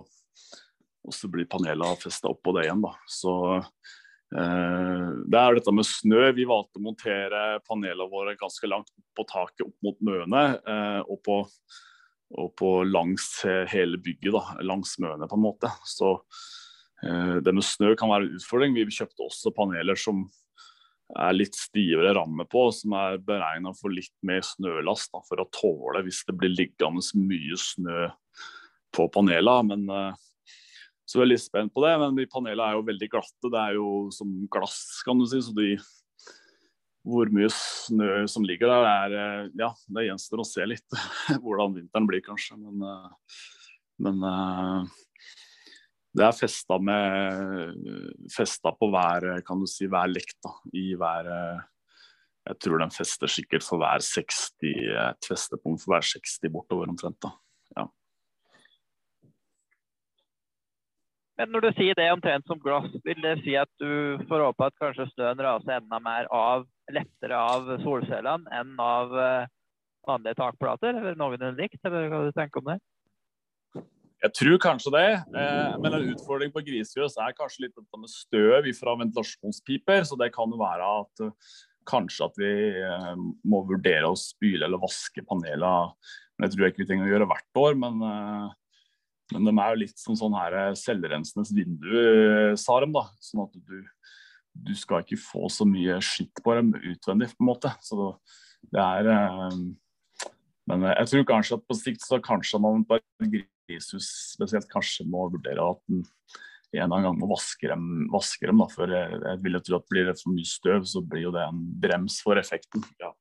og så blir panelene festa oppå det igjen. Da. Så uh, det er dette med snø. Vi valgte å montere panelene våre ganske langt på taket opp mot møene. og på og på langs hele bygget, da, langs møene på en måte. Så eh, det med snø kan være en utfordring. Vi kjøpte også paneler som er litt stivere ramme på, som er beregna for litt mer snølast da, for å tåle hvis det blir liggende mye snø på panelene. Men eh, så er jeg litt spent på det. Men de panelene er jo veldig glatte. Det er jo som glass, kan du si. Så de, hvor mye snø som ligger der, er uh, Ja, det gjenstår å se litt hvordan vinteren blir, kanskje. Men, uh, men det er festa, med, festa på hver, kan du si, hver lekt. Da, i hver Jeg tror den fester sikkert for hver 60 et festepunkt for hver 60 bortover omtrent. da. Ja. Men når du sier det omtrent som glass, vil det si at du får håpe at kanskje snøen raser enda mer av, lettere av solcellene enn av uh, vanlige takplater? Eller noenlunde likt, eller hva du tenker om det? Jeg tror kanskje det, eh, men en utfordring på grisegrøs er kanskje litt dette med støv fra ventilasjonspiper. Så det kan være at uh, kanskje at vi må vurdere å spyle eller vaske panelene. Jeg tror ikke vi trenger å gjøre hvert år. Men, men de er jo litt som sånn her selvrensendes vindu, sa de. da, Sånn at du, du skal ikke få så mye skitt på dem utvendig, på en måte. Så det er Men jeg tror kanskje at på sikt så kanskje man bare grishus spesielt kanskje må vurdere at en en eller annen gang må vaske dem. Vaske dem da, for jeg, jeg vil jo tro at Blir det for mye støv, så blir jo det en brems for effekten. Ja.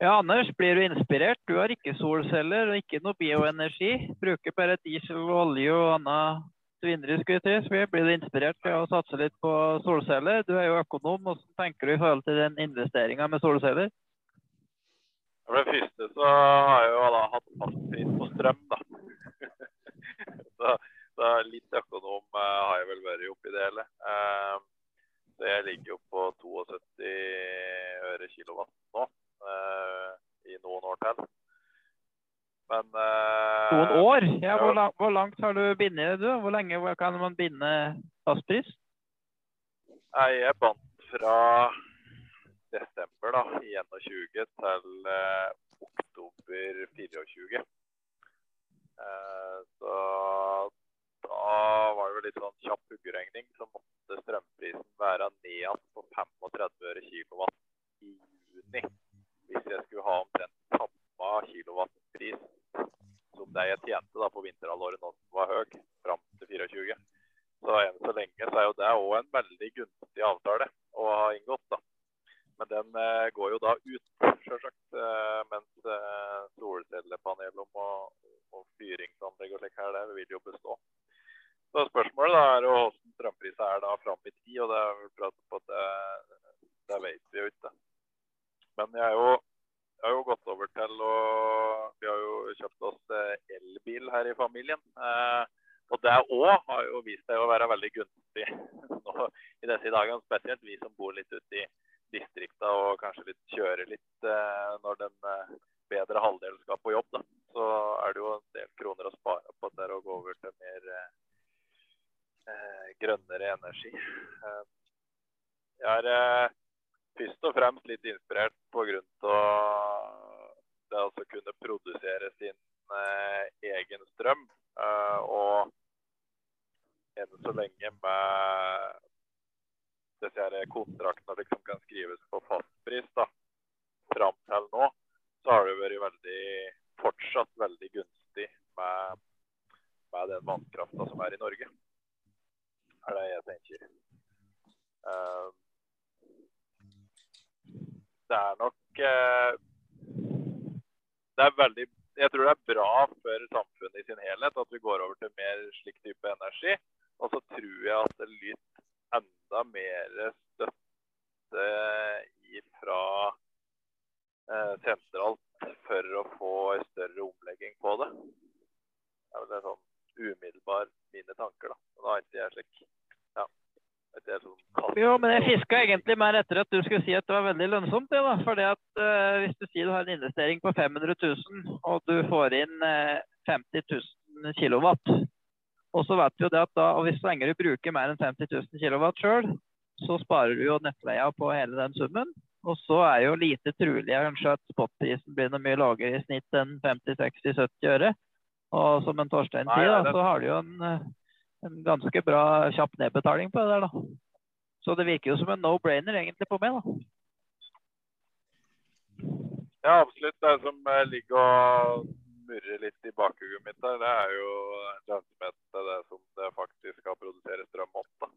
Ja, Anders, blir du inspirert? Du har ikke solceller og ikke noe bioenergi. Bruker bare diesel, olje og annet svineri. Blir du inspirert til å satse litt på solceller? Du er jo økonom. Hvordan tenker du i forhold til den investeringa med solceller? For det første så har jeg jo da hatt fastpris på strøm, da. så, så, litt økonom uh, har jeg vel vært oppi det hele. Uh, så jeg ligger jo på 72 øre kilowatt nå i noen år til. Men Noen år? Ja, hvor, langt, hvor langt har du bindet du? Hvor lenge kan man binde fastpris? Jeg bandt fra desember da, 21 til eh, oktober 24. Eh, så da var det vel litt sånn kjapp huggeregning, så måtte strømprisen være ned på 35 øre kilowatt i juni. Hvis jeg skulle ha omtrent samme kilowattpris som det jeg tjente da på vinterhalvåret nå som var høy, fram til 24. Så enn så lenge så er jo det òg en veldig gunstig avtale å ha inngått. da. Men den eh, går jo da ut, selvsagt. Eh, mens eh, solcellepanel og, og fyringsanlegg og slikt her, det vil jo bestå. Så spørsmålet da er jo hvordan strømprisen er da fram i tid, og det er vel pratet på at det, det vet vi jo ikke. Men jeg, jo, jeg har jo gått over til å Vi har jo kjøpt oss elbil her i familien. Eh, og det òg har jo vist seg å være veldig gunstig nå i disse dagene. Spesielt vi som bor litt ute i distrikta og kanskje litt kjører litt eh, når den eh, bedre halvdelen skal på jobb. Da. Så er det jo en del kroner å spare på der å gå over til mer eh, eh grønnere energi. Eh, jeg er eh, først og fremst litt inspirert pga. det å kunne produsere sin egen strøm. og enn så lenge med disse kontraktene liksom kan skrives på fastpris da, fram til nå, så har det vært veldig, fortsatt veldig gunstig med, med den vannkrafta som er i Norge. er det jeg tenker. Uh, det er nok eh, Det er veldig Jeg tror det er bra for samfunnet i sin helhet at vi går over til mer slik type energi. Og så tror jeg at det lyt enda mer støtte fra eh, sentralt for å få en større omlegging på det. Det er vel sånn umiddelbar mine tanker, da. Men da er ikke jeg slik ja, ikke jeg sånn Jo, men jeg fiska egentlig mer etter at du skulle si at det var veldig lønnsomt. Det, da. Fordi at uh, Hvis du sier du har en investering på 500 000, og du får inn uh, 50 000 kilowatt, og så vet vi jo det at da, og hvis så lenge du bruker mer enn 50 000 kW sjøl, så sparer du jo nettleia på hele den summen. Og så er jo lite trulig kanskje at spotprisen blir noe mye lavere i snitt enn 50-60-70 øre. Og som en Torstein sier, da, så har du jo en, en, ganske bra kjapp nedbetaling på det der, da. Så det virker jo som en no-brainer egentlig på meg, da. Ja, absolutt. Det som ligger og murrer litt i bakhuget mitt der, det er jo lønnsomhet til det som det faktisk skal produsere strøm opp.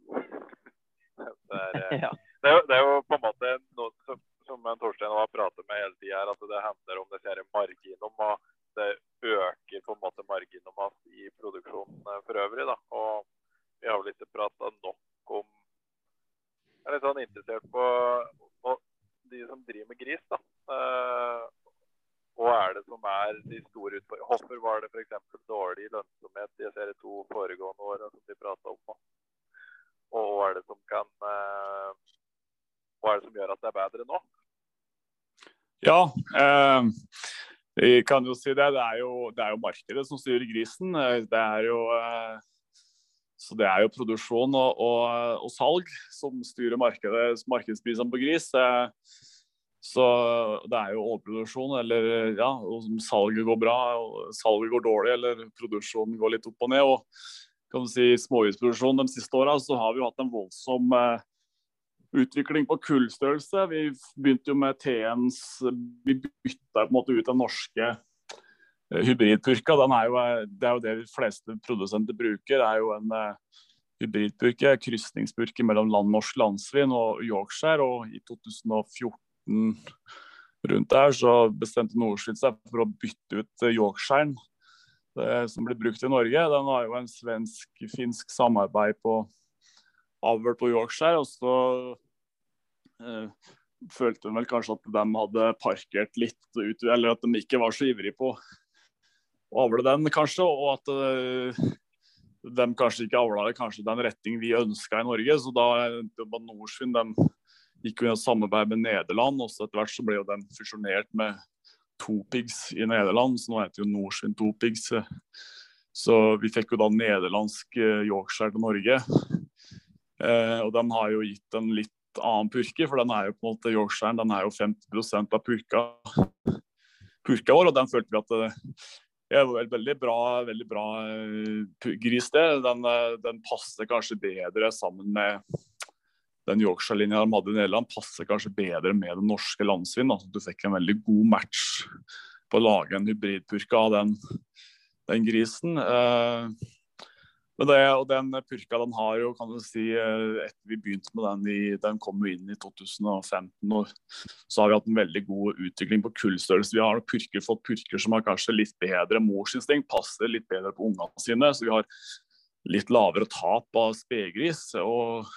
Det er, eh, ja. det, er jo, det, er, jo på en måte noe som, som Torstein har pratet med hele tida, at det handler om det disse om Og det øker på en måte marginene i produksjonen eh, for øvrig. Da. Og vi har vel ikke prata nok om Jeg er litt sånn interessert på de som driver med gris. da. Uh, hva er det som er de store utfordringene? Hvorfor var det f.eks. dårlig lønnsomhet i de to foregående åra som vi prata om? Og hva er det som kan eh, Hva er det som gjør at det er bedre nå? Ja, eh, vi kan jo si det. Det er jo, det er jo markedet som styrer grisen. Det er jo eh, så det er jo produksjon og, og, og salg som styrer markedet, markedsprisene på gris. Eh, så det er jo overproduksjon, eller ja, om salget går bra, salget går dårlig, eller produksjonen går litt opp og ned. og kan du si småhusproduksjon De siste åra har vi hatt en voldsom eh, utvikling på kullstørrelse. Vi begynte jo med TNs Vi bytta på en måte ut den norske eh, hybridpurka. Er jo, eh, det er jo det de fleste produsenter bruker. Det er jo en eh, hybridpurke, krysningspurke mellom land, norsk landsvin og Yorkshire. Og i 2014 rundt der, så bestemte Nordsvin seg for å bytte ut Yorkshiren som blir brukt i Norge. Den har jo en svensk-finsk samarbeid på avl på Yorkshire. Og så eh, følte hun vel kanskje at de hadde parkert litt ut, eller at de ikke var så ivrige på å avle den, kanskje. Og at eh, de kanskje ikke avla det kanskje den retning vi ønska i Norge. Så da var Norsvin de gikk jo i samarbeid med Nederland, og så etter hvert så ble jo de fusjonert med Topigs i Nederland, så nå heter jo Norsvin Topigs. Så vi fikk jo da nederlandsk Yorkshire til Norge. Og den har jo gitt en litt annen purke, for den er jo på en måte Yorkshiren den er jo 50 av purka, purka vår, og den følte vi at det er veldig bra, veldig bra gris, det. Den, den passer kanskje bedre sammen med den Yorkshire-linja de hadde i Nederland, passer kanskje bedre med den norske landsvin. Altså, du fikk en veldig god match på å lage en hybridpurke av den, den grisen. Eh, det, og den purka den har jo, kan du si, eh, etter vi begynte med den, i, den kom jo inn i 2015. og Så har vi hatt en veldig god utvikling på kullstørrelse. Vi har purker, fått purker som har kanskje litt bedre morsinstinkt, passer litt bedre på ungene sine. Så vi har litt lavere tap av spegris. og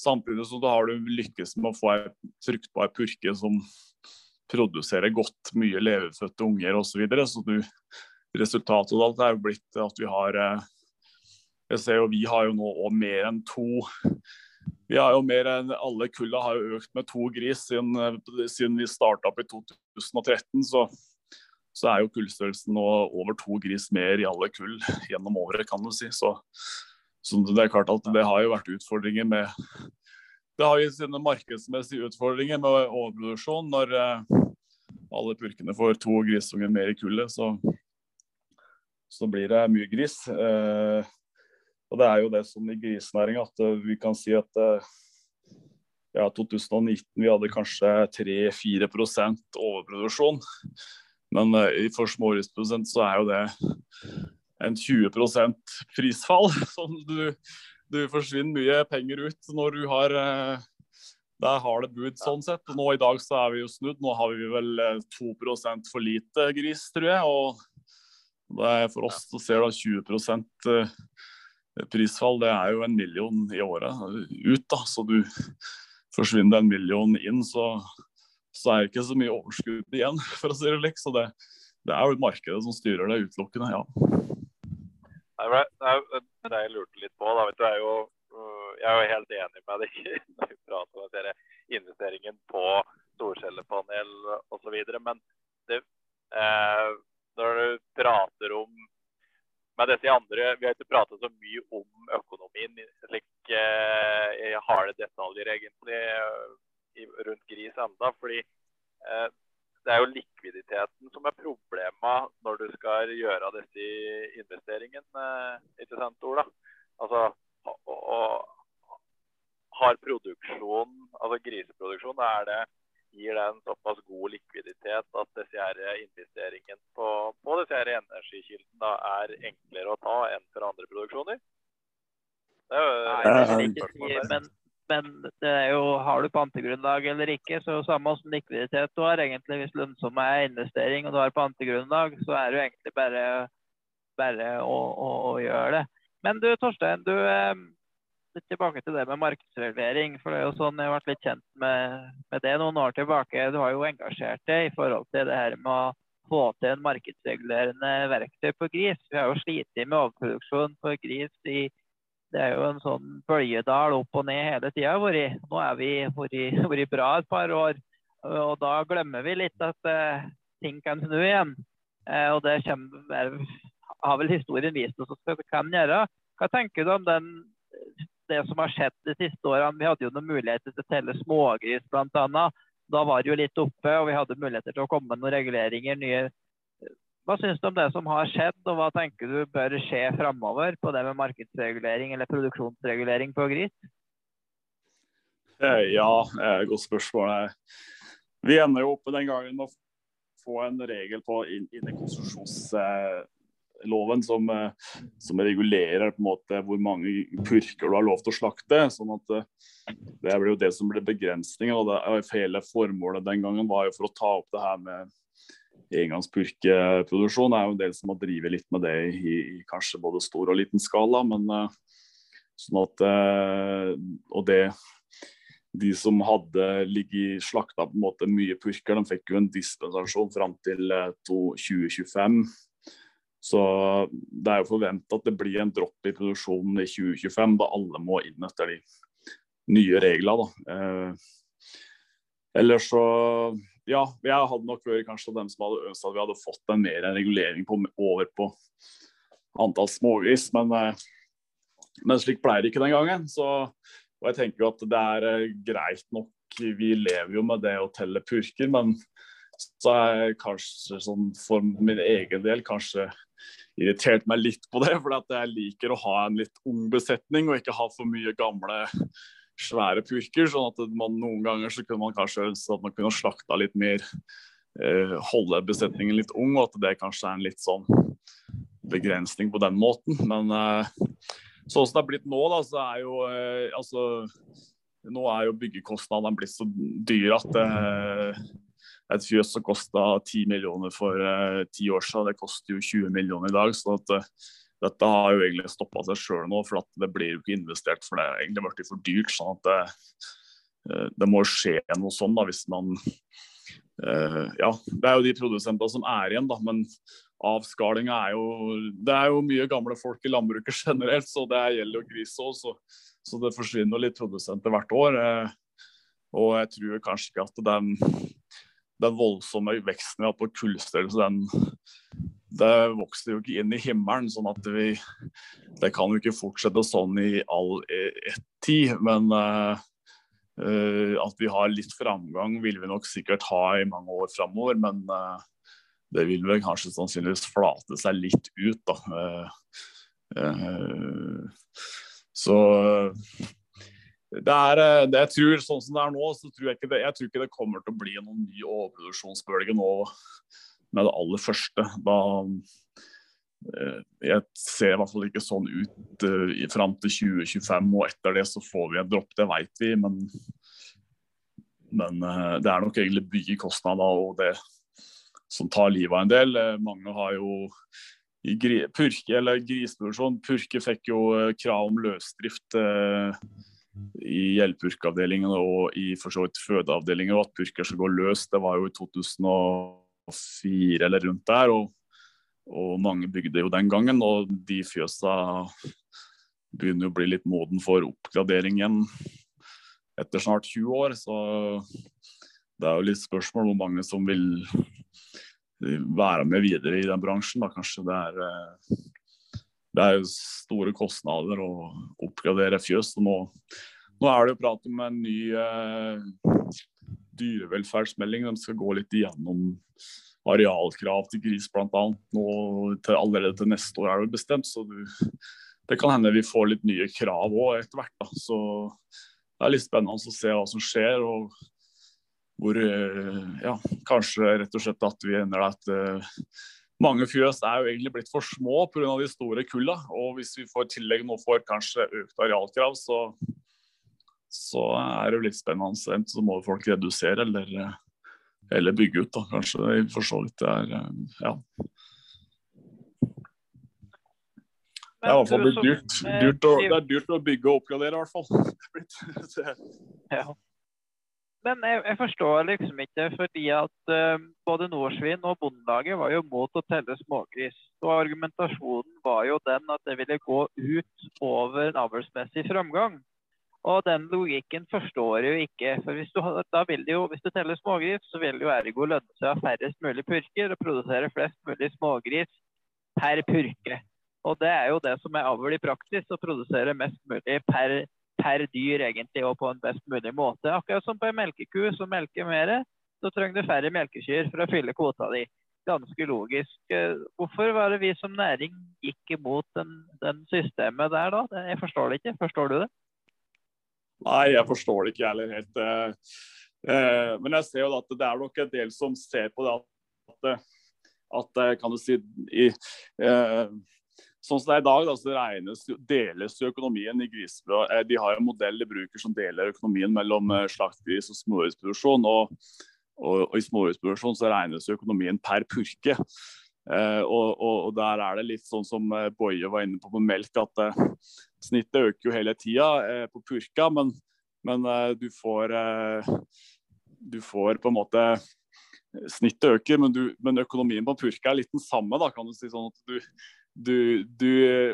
Samtidig så har du lykkes med å få ei fruktbar purke som produserer godt mye levefødte unger osv. Så, videre. så du, resultatet av alt er blitt at vi har eh, Jeg ser jo vi har jo nå òg mer enn to vi har jo mer enn Alle kulla har jo økt med to gris siden, siden vi starta opp i 2013. Så, så er jo kullstørrelsen nå over to gris mer i alle kull gjennom året, kan du si. Så så det er klart at det har jo vært utfordringer med Det har jo sine markedsmessige utfordringer med overproduksjon. Når eh, alle purkene får to grisunger mer i kullet, så, så blir det mye gris. Eh, og det er jo det som i grisenæringa at eh, vi kan si at eh, ja, 2019 vi hadde kanskje 3-4% overproduksjon. Men uh, for smågrisprodusent så er jo det en 20% prisfall. Sånn du, du, forsvinner mye penger ut når du har eh, der har det bud sånn sett. Nå I dag så er vi jo snudd. Nå har vi vel 2 eh, for lite gris, tror jeg. og For oss så ser det 20 eh, prisfall, det er jo en million i året ut. da, Så du forsvinner en million inn, så, så er det ikke så mye overskudd igjen, for å si det slik. Så det, det er jo markedet som styrer det utelukkende, ja. Det er det jeg lurte litt på. Da. Du, er jo, øh, jeg er jo helt enig med deg når vi prater om dere, investeringen på solcellepanel osv. Men det, eh, når du prater om med disse andre, Vi har ikke pratet så mye om økonomien slik eh, i harde detaljer egentlig i, rundt gris enda, fordi eh, det er jo likviditeten som er problemet når du skal gjøre disse investeringene. Ikke sant, Ola? Altså, og, og, har produksjon, altså griseproduksjon, er det, gir det en såpass god likviditet at disse investeringene på, på disse energikildene er enklere å ta enn for andre produksjoner? Det er jo, Nei, det vil ikke si, men men det er jo, har du pantegrunnlag eller ikke, så samme som likviditet du har. egentlig Hvis lønnsom er investering og du har pantegrunnlag, så er det jo egentlig bare, bare å, å, å, gjøre det. Men du Torstein, du, eh, litt tilbake til det med markedsregulering. for det er jo sånn Jeg har vært litt kjent med, med, det noen år tilbake. Du har jo engasjert deg i forhold til det her med å få til en markedsregulerende verktøy på gris. Vi har jo slitt med overproduksjon på gris i det er jo en sånn bølgedal opp og ned hele tida. Nå er vi vært bra et par år. Og da glemmer vi litt at uh, ting kan snu igjen. Uh, og det kommer, har vel historien vist oss at det kan gjøre. Hva tenker du om den, det som har skjedd de siste årene? Vi hadde jo noen muligheter til å telle smågris bl.a. Da var det jo litt oppe, og vi hadde muligheter til å komme med noen reguleringer, nye hva syns du om det som har skjedd, og hva tenker du bør skje framover på det med markedsregulering eller produksjonsregulering på gris? Eh, ja, eh, godt spørsmål. Vi ender jo opp den gangen å få en regel på inn, inn i konsesjonsloven som, eh, som, regulerer på en måte hvor mange purker du har lov til å slakte. sånn at Det blir jo det som blir begrensninga. Hele formålet den gangen var jo for å ta opp det her med engangspurkeproduksjon. Det er jo en del som har drevet litt med det i, i, kanskje både stor og liten skala. men uh, sånn at Og det de som hadde ligget slakta på en måte mye purker, de fikk jo en dispensasjon fram til uh, 2025. Så det er jo forventa at det blir en dropp i produksjonen i 2025, da alle må inn etter de nye reglene. Eh, ellers så ja, jeg hadde nok vært kanskje dem som hadde ønsket at vi hadde fått en mer regulering på, over på antall smågris. Men, men slik pleier det ikke den gangen. Så, og jeg tenker jo at det er greit nok. Vi lever jo med det å telle purker, men så er kanskje sånn for min egen del kanskje irritert meg litt på det. For jeg liker å ha en litt ung besetning og ikke ha for mye gamle, svære purker. sånn at man noen ganger så kunne man kanskje ønske at man kunne slakta litt mer. Eh, holde besetningen litt ung, og at det kanskje er en litt sånn begrensning på den måten. Men eh, sånn som det er blitt nå, da, så er jo eh, altså Nå er jo byggekostnadene blitt så dyre at eh, et fjøs som kosta 10 millioner for uh, ti år siden, det koster jo 20 millioner i dag. så at, uh, dette har jo egentlig stoppa seg sjøl nå, for det blir jo ikke investert. For det er egentlig blitt for dyrt. sånn at det, uh, det må skje noe sånn da, hvis man Ja, det er jo de produsentene som er igjen, da. Men avskalinga er jo Det er jo mye gamle folk i landbruket generelt, så det gjelder jo gris òg. Så, så, det forsvinner litt produsenter hvert år. Og jeg tror kanskje ikke at den den voldsomme veksten vi har på kullstørrelse, den det vokser jo ikke inn i himmelen. sånn at vi Det kan jo ikke fortsette sånn i all ett tid. Men uh, at vi har litt framgang, vil vi nok sikkert ha i mange år framover. Men uh, det vil vel kanskje sannsynligvis flate seg litt ut, da. så det er, eh, det jeg tror, Sånn som det er nå, så tror jeg ikke det, jeg tror ikke det kommer til å bli noen ny overproduksjonsbølge nå med det aller første. Da, eh, jeg ser i hvert fall ikke sånn ut uh, fram til 2025, og etter det så får vi en dropp, det vet vi. Men, men det er nok egentlig byggekostnader og det som tar livet av en del. Mange har jo i gri, purke eller griseproduksjon Purke fikk jo krav om løsdrift. I gjeldpurkeavdelingen og i for så vidt fødeavdelingen, og at purker skal gå løs. Det var jo i 2004 eller rundt der. og, og mange bygde jo den gangen. Og de fjøsa begynner jo å bli litt moden for oppgradering igjen etter snart 20 år. Så det er jo litt spørsmål hvor mange som vil være med videre i den bransjen. Da. Kanskje det er, det er jo store kostnader å oppgradere fjøs. nå nå er det jo prat om en ny eh, dyrevelferdsmelding. De skal gå litt igjennom arealkrav til gris bl.a. Allerede til neste år er det bestemt. Så du, det kan hende vi får litt nye krav òg etter hvert. Da. Så det er litt spennende å se hva som skjer. og hvor eh, ja, kanskje rett og slett at vi ender at uh, mange fjøs er jo egentlig blitt for små pga. de store kulla. Og hvis vi får tillegg nå får kanskje økt arealkrav, så så er det jo litt spennende. Så må folk redusere eller, eller bygge ut, da. Kanskje for så vidt det er ja. Det er i hvert fall blitt dyrt. dyrt å, det er dyrt å bygge og oppgradere, i hvert fall. ja. Men jeg, jeg, forstår liksom ikke, fordi at uh, både Norsvin og Bondelaget var jo mot å telle smågris. Og argumentasjonen var jo den at det ville gå ut over avlsmessig framgang. Og den logikken forstår jeg jo ikke. For hvis du, jo, hvis du teller smågris, så vil det jo ergo lønne seg å ha færrest mulig purker og produsere flest mulig smågris per purke. Og det er jo det som er avl i praksis, å produsere mest mulig per, per, dyr egentlig, og på en best mulig måte. Akkurat som på en melkeku som melker mer, så trenger du færre melkekyr for å fylle kvota di. Ganske logisk. Hvorfor var det vi som næring gikk imot den, den systemet der da? Jeg forstår det ikke. Forstår du det? Nei, jeg forstår det ikke heller helt. Eh, eh, men jeg ser jo at det er nok en del som ser på det at, at eh, kan du si i, Sånn som det er i dag, da, så regnes, deles jo økonomien i grisebrød. De har en modell de bruker som deler økonomien mellom slaktegris og småhusproduksjon. Og, og, og, i småhusproduksjon så regnes økonomien per purke. Eh, og, og, der er det litt sånn som eh, Boje var inne på på melk, at eh, snittet øker jo hele tida eh, på purka, men, men eh, du får eh, Du får på en måte Snittet øker, men, du, men, økonomien på purka er litt den samme, da, kan du si. sånn at du, du, du,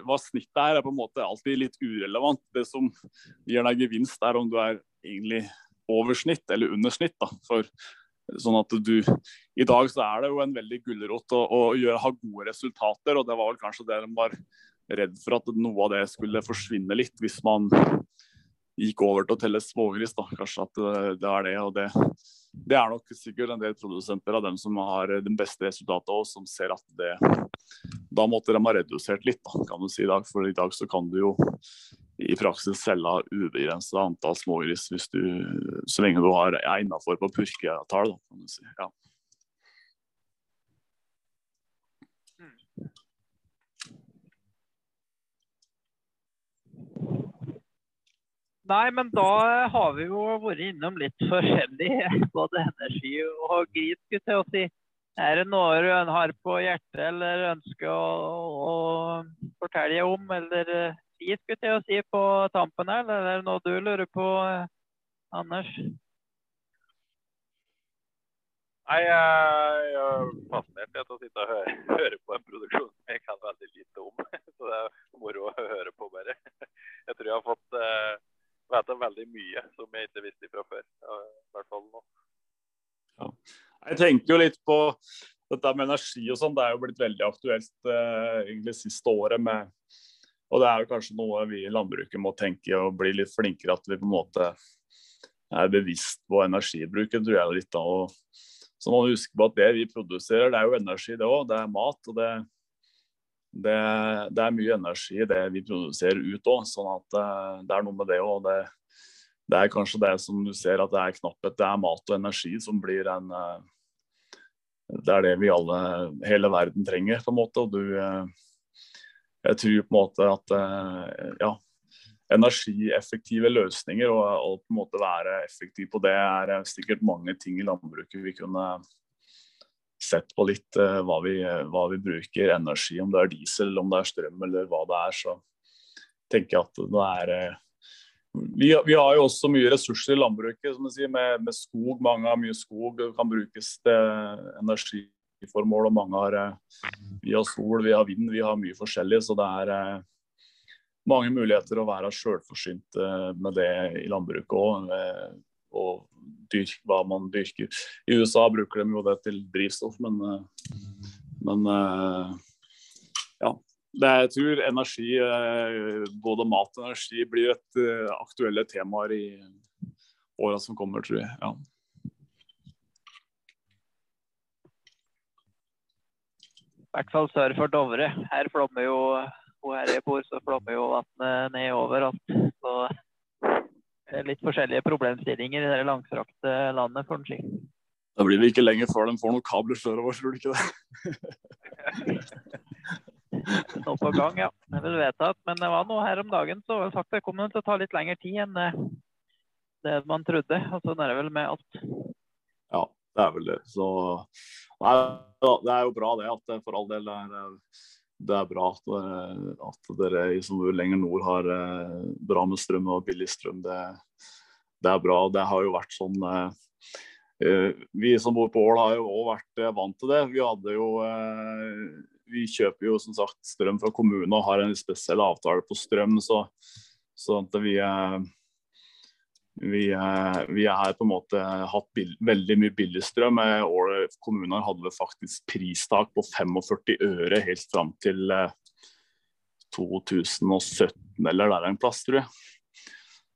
hva snittet er, er på en måte alltid litt urelevant. Det som gir deg gevinst, er om du er egentlig over snitt eller under snitt. Da. For Sånn at du I dag så er det jo en veldig gulrot å, å gjøre, ha gode resultater, og det var vel kanskje det de var redd for at noe av det skulle forsvinne litt hvis man gikk over til å telle smågris. da, Kanskje at det er det. og det, det er nok sikkert en del produsenter av dem som har den beste resultatet òg, som ser at det Da måtte de ha redusert litt, da, kan du si i dag. For i dag så kan du jo i praksis selge ubegrenset antall smågris hvis du, så lenge du har, er innafor på purketall. kan du si. Ja. Nei, men da har vi jo vært innom litt forskjellig, både energi og gris, skulle jeg si. Er det noe du har på hjertet eller ønsker å, å fortelle om, eller si, skulle jeg si, på tampen her? Eller er det noe du lurer på, Anders? Nei, jeg er fascinert til å sitte og høre, høre, på en produksjon som jeg kan veldig lite om. Så det er moro å høre på, bare. Jeg tror jeg har fått uh, jeg veldig mye som jeg ikke visste fra før. I hvert fall nå. Ja. Jeg tenker jo litt på dette med energi og sånn. Det er jo blitt veldig aktuelt eh, egentlig siste året. med og Det er jo kanskje noe vi i landbruket må tenke og bli litt flinkere. At vi på en måte er bevisst på energibruken, tror jeg litt da. Og så må vi huske på at det vi produserer, det er jo energi, det òg. Det er mat. og det, det, det, er mye energi i det vi produserer ut òg. Sånn at eh, det er noe med det òg. Det, det, er kanskje det som du ser at det er knapphet. Det er mat og energi som blir en eh, Det er det vi alle, hele verden trenger, på en måte. Og du eh, Jeg tror på en måte at ja, energieffektive løsninger og, og på en måte være effektiv på det er sikkert mange ting i landbruket vi kunne sett på litt uh, hva, vi, hva, vi, bruker energi, om det er diesel, om det er strøm eller hva det er, så tenker jeg at det er uh, vi, vi, har jo også mye ressurser i landbruket, som jeg sier, med, med skog. Mange har mye skog og kan brukes til energiformål. og Mange har Vi har sol, vi har vind, vi har mye forskjellig. Så det er mange muligheter å være sjølforsynt med det i landbruket òg. Og dyrke hva man dyrker. I USA bruker de jo det til drivstoff, men, eh, men eh, ja. Det, jeg tror energi, eh, både mat og energi, blir et aktuelle temaer i åra som kommer, tror jeg. Ja. I hvert fall sør for Dovre. Her flommer jo hun her jeg bor, så flommer jo vannet nedover. Så litt forskjellige problemstillinger i det langstrakte landet, for den si. Da blir det ikke lenge før de får noen kabler sørover, tror du ikke det? Nå på gang, ja. Det er vedtatt. Men det var noe her om dagen så var det sagt det kommer til å ta litt lengre tid enn eh, det man trodde. Og sånn er det vel med alt. Ja, det er vel det. Så nei, det er jo bra det at det for all del er det er bra at, eh, at dere som lenger nord har eh, bra med strøm og billig strøm. Det, det er bra. Det har jo vært sånn eh, Vi som bor på Ål har jo òg vært vant til det. Vi hadde jo Vi kjøper jo som sagt strøm fra kommunen og har en spesiell avtale på strøm, så, så at vi vi, vi har på en måte hatt bill, veldig mye billigstrøm. Kommunene hadde faktisk pristak på 45 øre helt fram til 2017 eh, eller der en plass, tror jeg.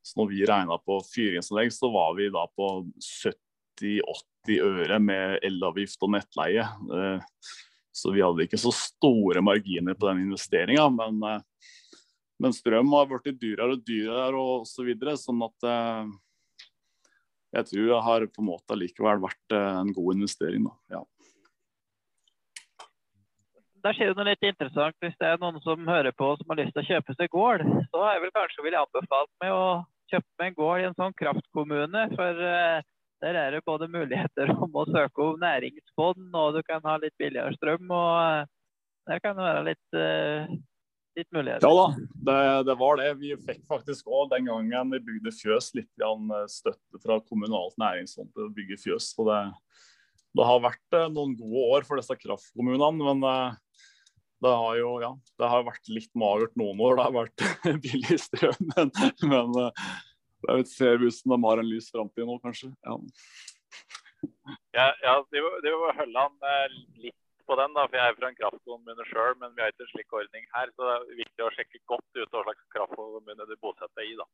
Så når vi regna på fyringsanlegg, så var vi da på 70-80 øre med elavgift og nettleie. Eh, så vi hadde ikke så store marginer på den investeringa. Men eh, men strøm har blitt dyrere og dyrere og så videre, sånn at eh, jeg tror det har på en måte likevel vært eh, en god investering. Da. Ja. Der skjer det noe litt interessant. Hvis det er noen som hører på som har lyst til å kjøpe seg gård, så har jeg vel kanskje ville anbefalt meg å kjøpe meg en gård i en sånn kraftkommune. For uh, der er det både muligheter om å søke om næringsfond, og du kan ha litt billigere strøm. og uh, Der kan det være litt uh, litt muligheter. Ja da, det, det, var det. Vi fikk faktisk òg den gangen vi bygde fjøs litt eh, støtte fra kommunalt næringsfond til å bygge fjøs. Så det, det, har vært eh, noen gode år for disse kraftkommunene. Men eh, det har jo ja, det har vært litt magert noen år. Det har vært billig strøm. Men, men det ser ut som de har en lys framtid nå, kanskje. Ja. Ja, ja det var Hølland litt på den, da, for jeg er fra en kraftkommune sjøl. Men vi har ikke en slik ordning her, så det er viktig å sjekke godt ut hva slags kraftkommune du bosetter deg i. da.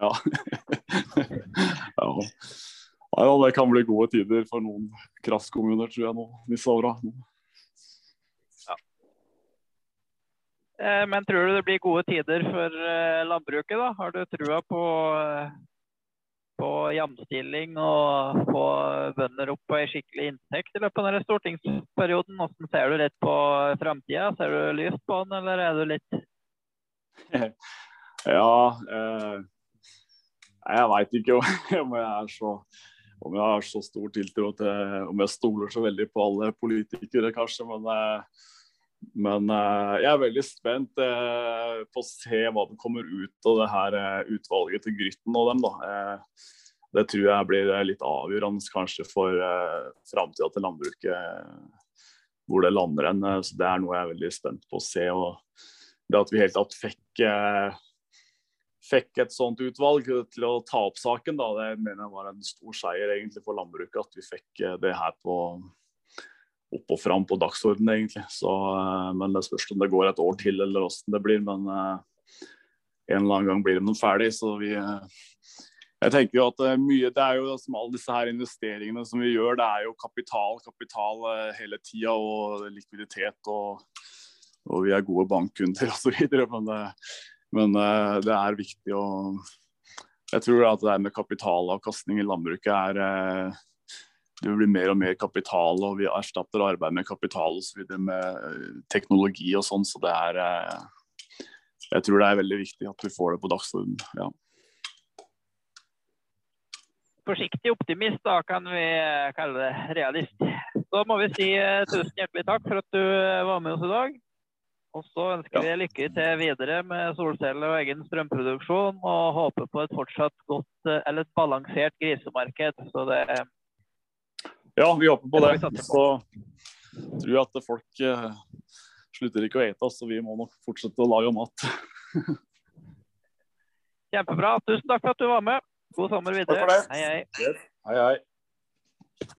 Ja. ja. ja. det kan bli gode tider for noen kraftkommuner, tror jeg, nå disse åra. Ja. Eh, men tror du det blir gode tider for eh, landbruket? da? Har du trua på på jamstilling og få bønder opp på ei skikkelig inntekt i løpet av denne stortingsperioden. Hvordan ser du litt på framtida? Ser du lyst på den, eller er du litt Ja, eh, jeg veit ikke om jeg er så om jeg har så stor tiltro til Om jeg stoler så veldig på alle politikere, kanskje. Men, eh, men eh, jeg er veldig spent eh, på å se hva det kommer ut av det her utvalget til Grytten og dem. da. Det tror jeg blir litt avgjørende kanskje for uh, framtida til landbruket. Hvor det lander hen. Så det er noe jeg er veldig spent på å se. og Det at vi helt tatt fikk fikk et sånt utvalg til å ta opp saken, da, det mener jeg var en stor seier egentlig for landbruket. At vi fikk det her på, opp og fram på dagsordenen, egentlig. Så, men det spørs om det går et år til eller åssen det blir. Men en eller annen gang blir de ferdig, så vi jeg tenker jo at mye, Det er jo som alle disse her investeringene som vi gjør, det er jo kapital, kapital hele tida og likviditet. Og, og vi er gode bankkunder osv. Men, men det er viktig å Jeg tror at det med kapitalavkastning i landbruket er det blir mer og mer kapital, og vi erstatter arbeid med kapital og så videre med teknologi og sånn. Så det er Jeg tror det er veldig viktig at vi får det på dagsordenen. Ja forsiktig optimist, da kan vi eh, kalle det realist. Da må vi si eh, tusen hjertelig takk for at du eh, var med oss i dag. Og så ønsker vi lykke til videre med solceller og egen strømproduksjon, og håper på et fortsatt godt, eller et balansert grisemarked. Så det Ja, vi håper på det. Så tror jeg at folk slutter ikke å ete, så vi må nok fortsette å lage mat. Kjempebra. Tusen takk for at du var med. God sommer videre. Hei, hei. Yes. Hei, hei.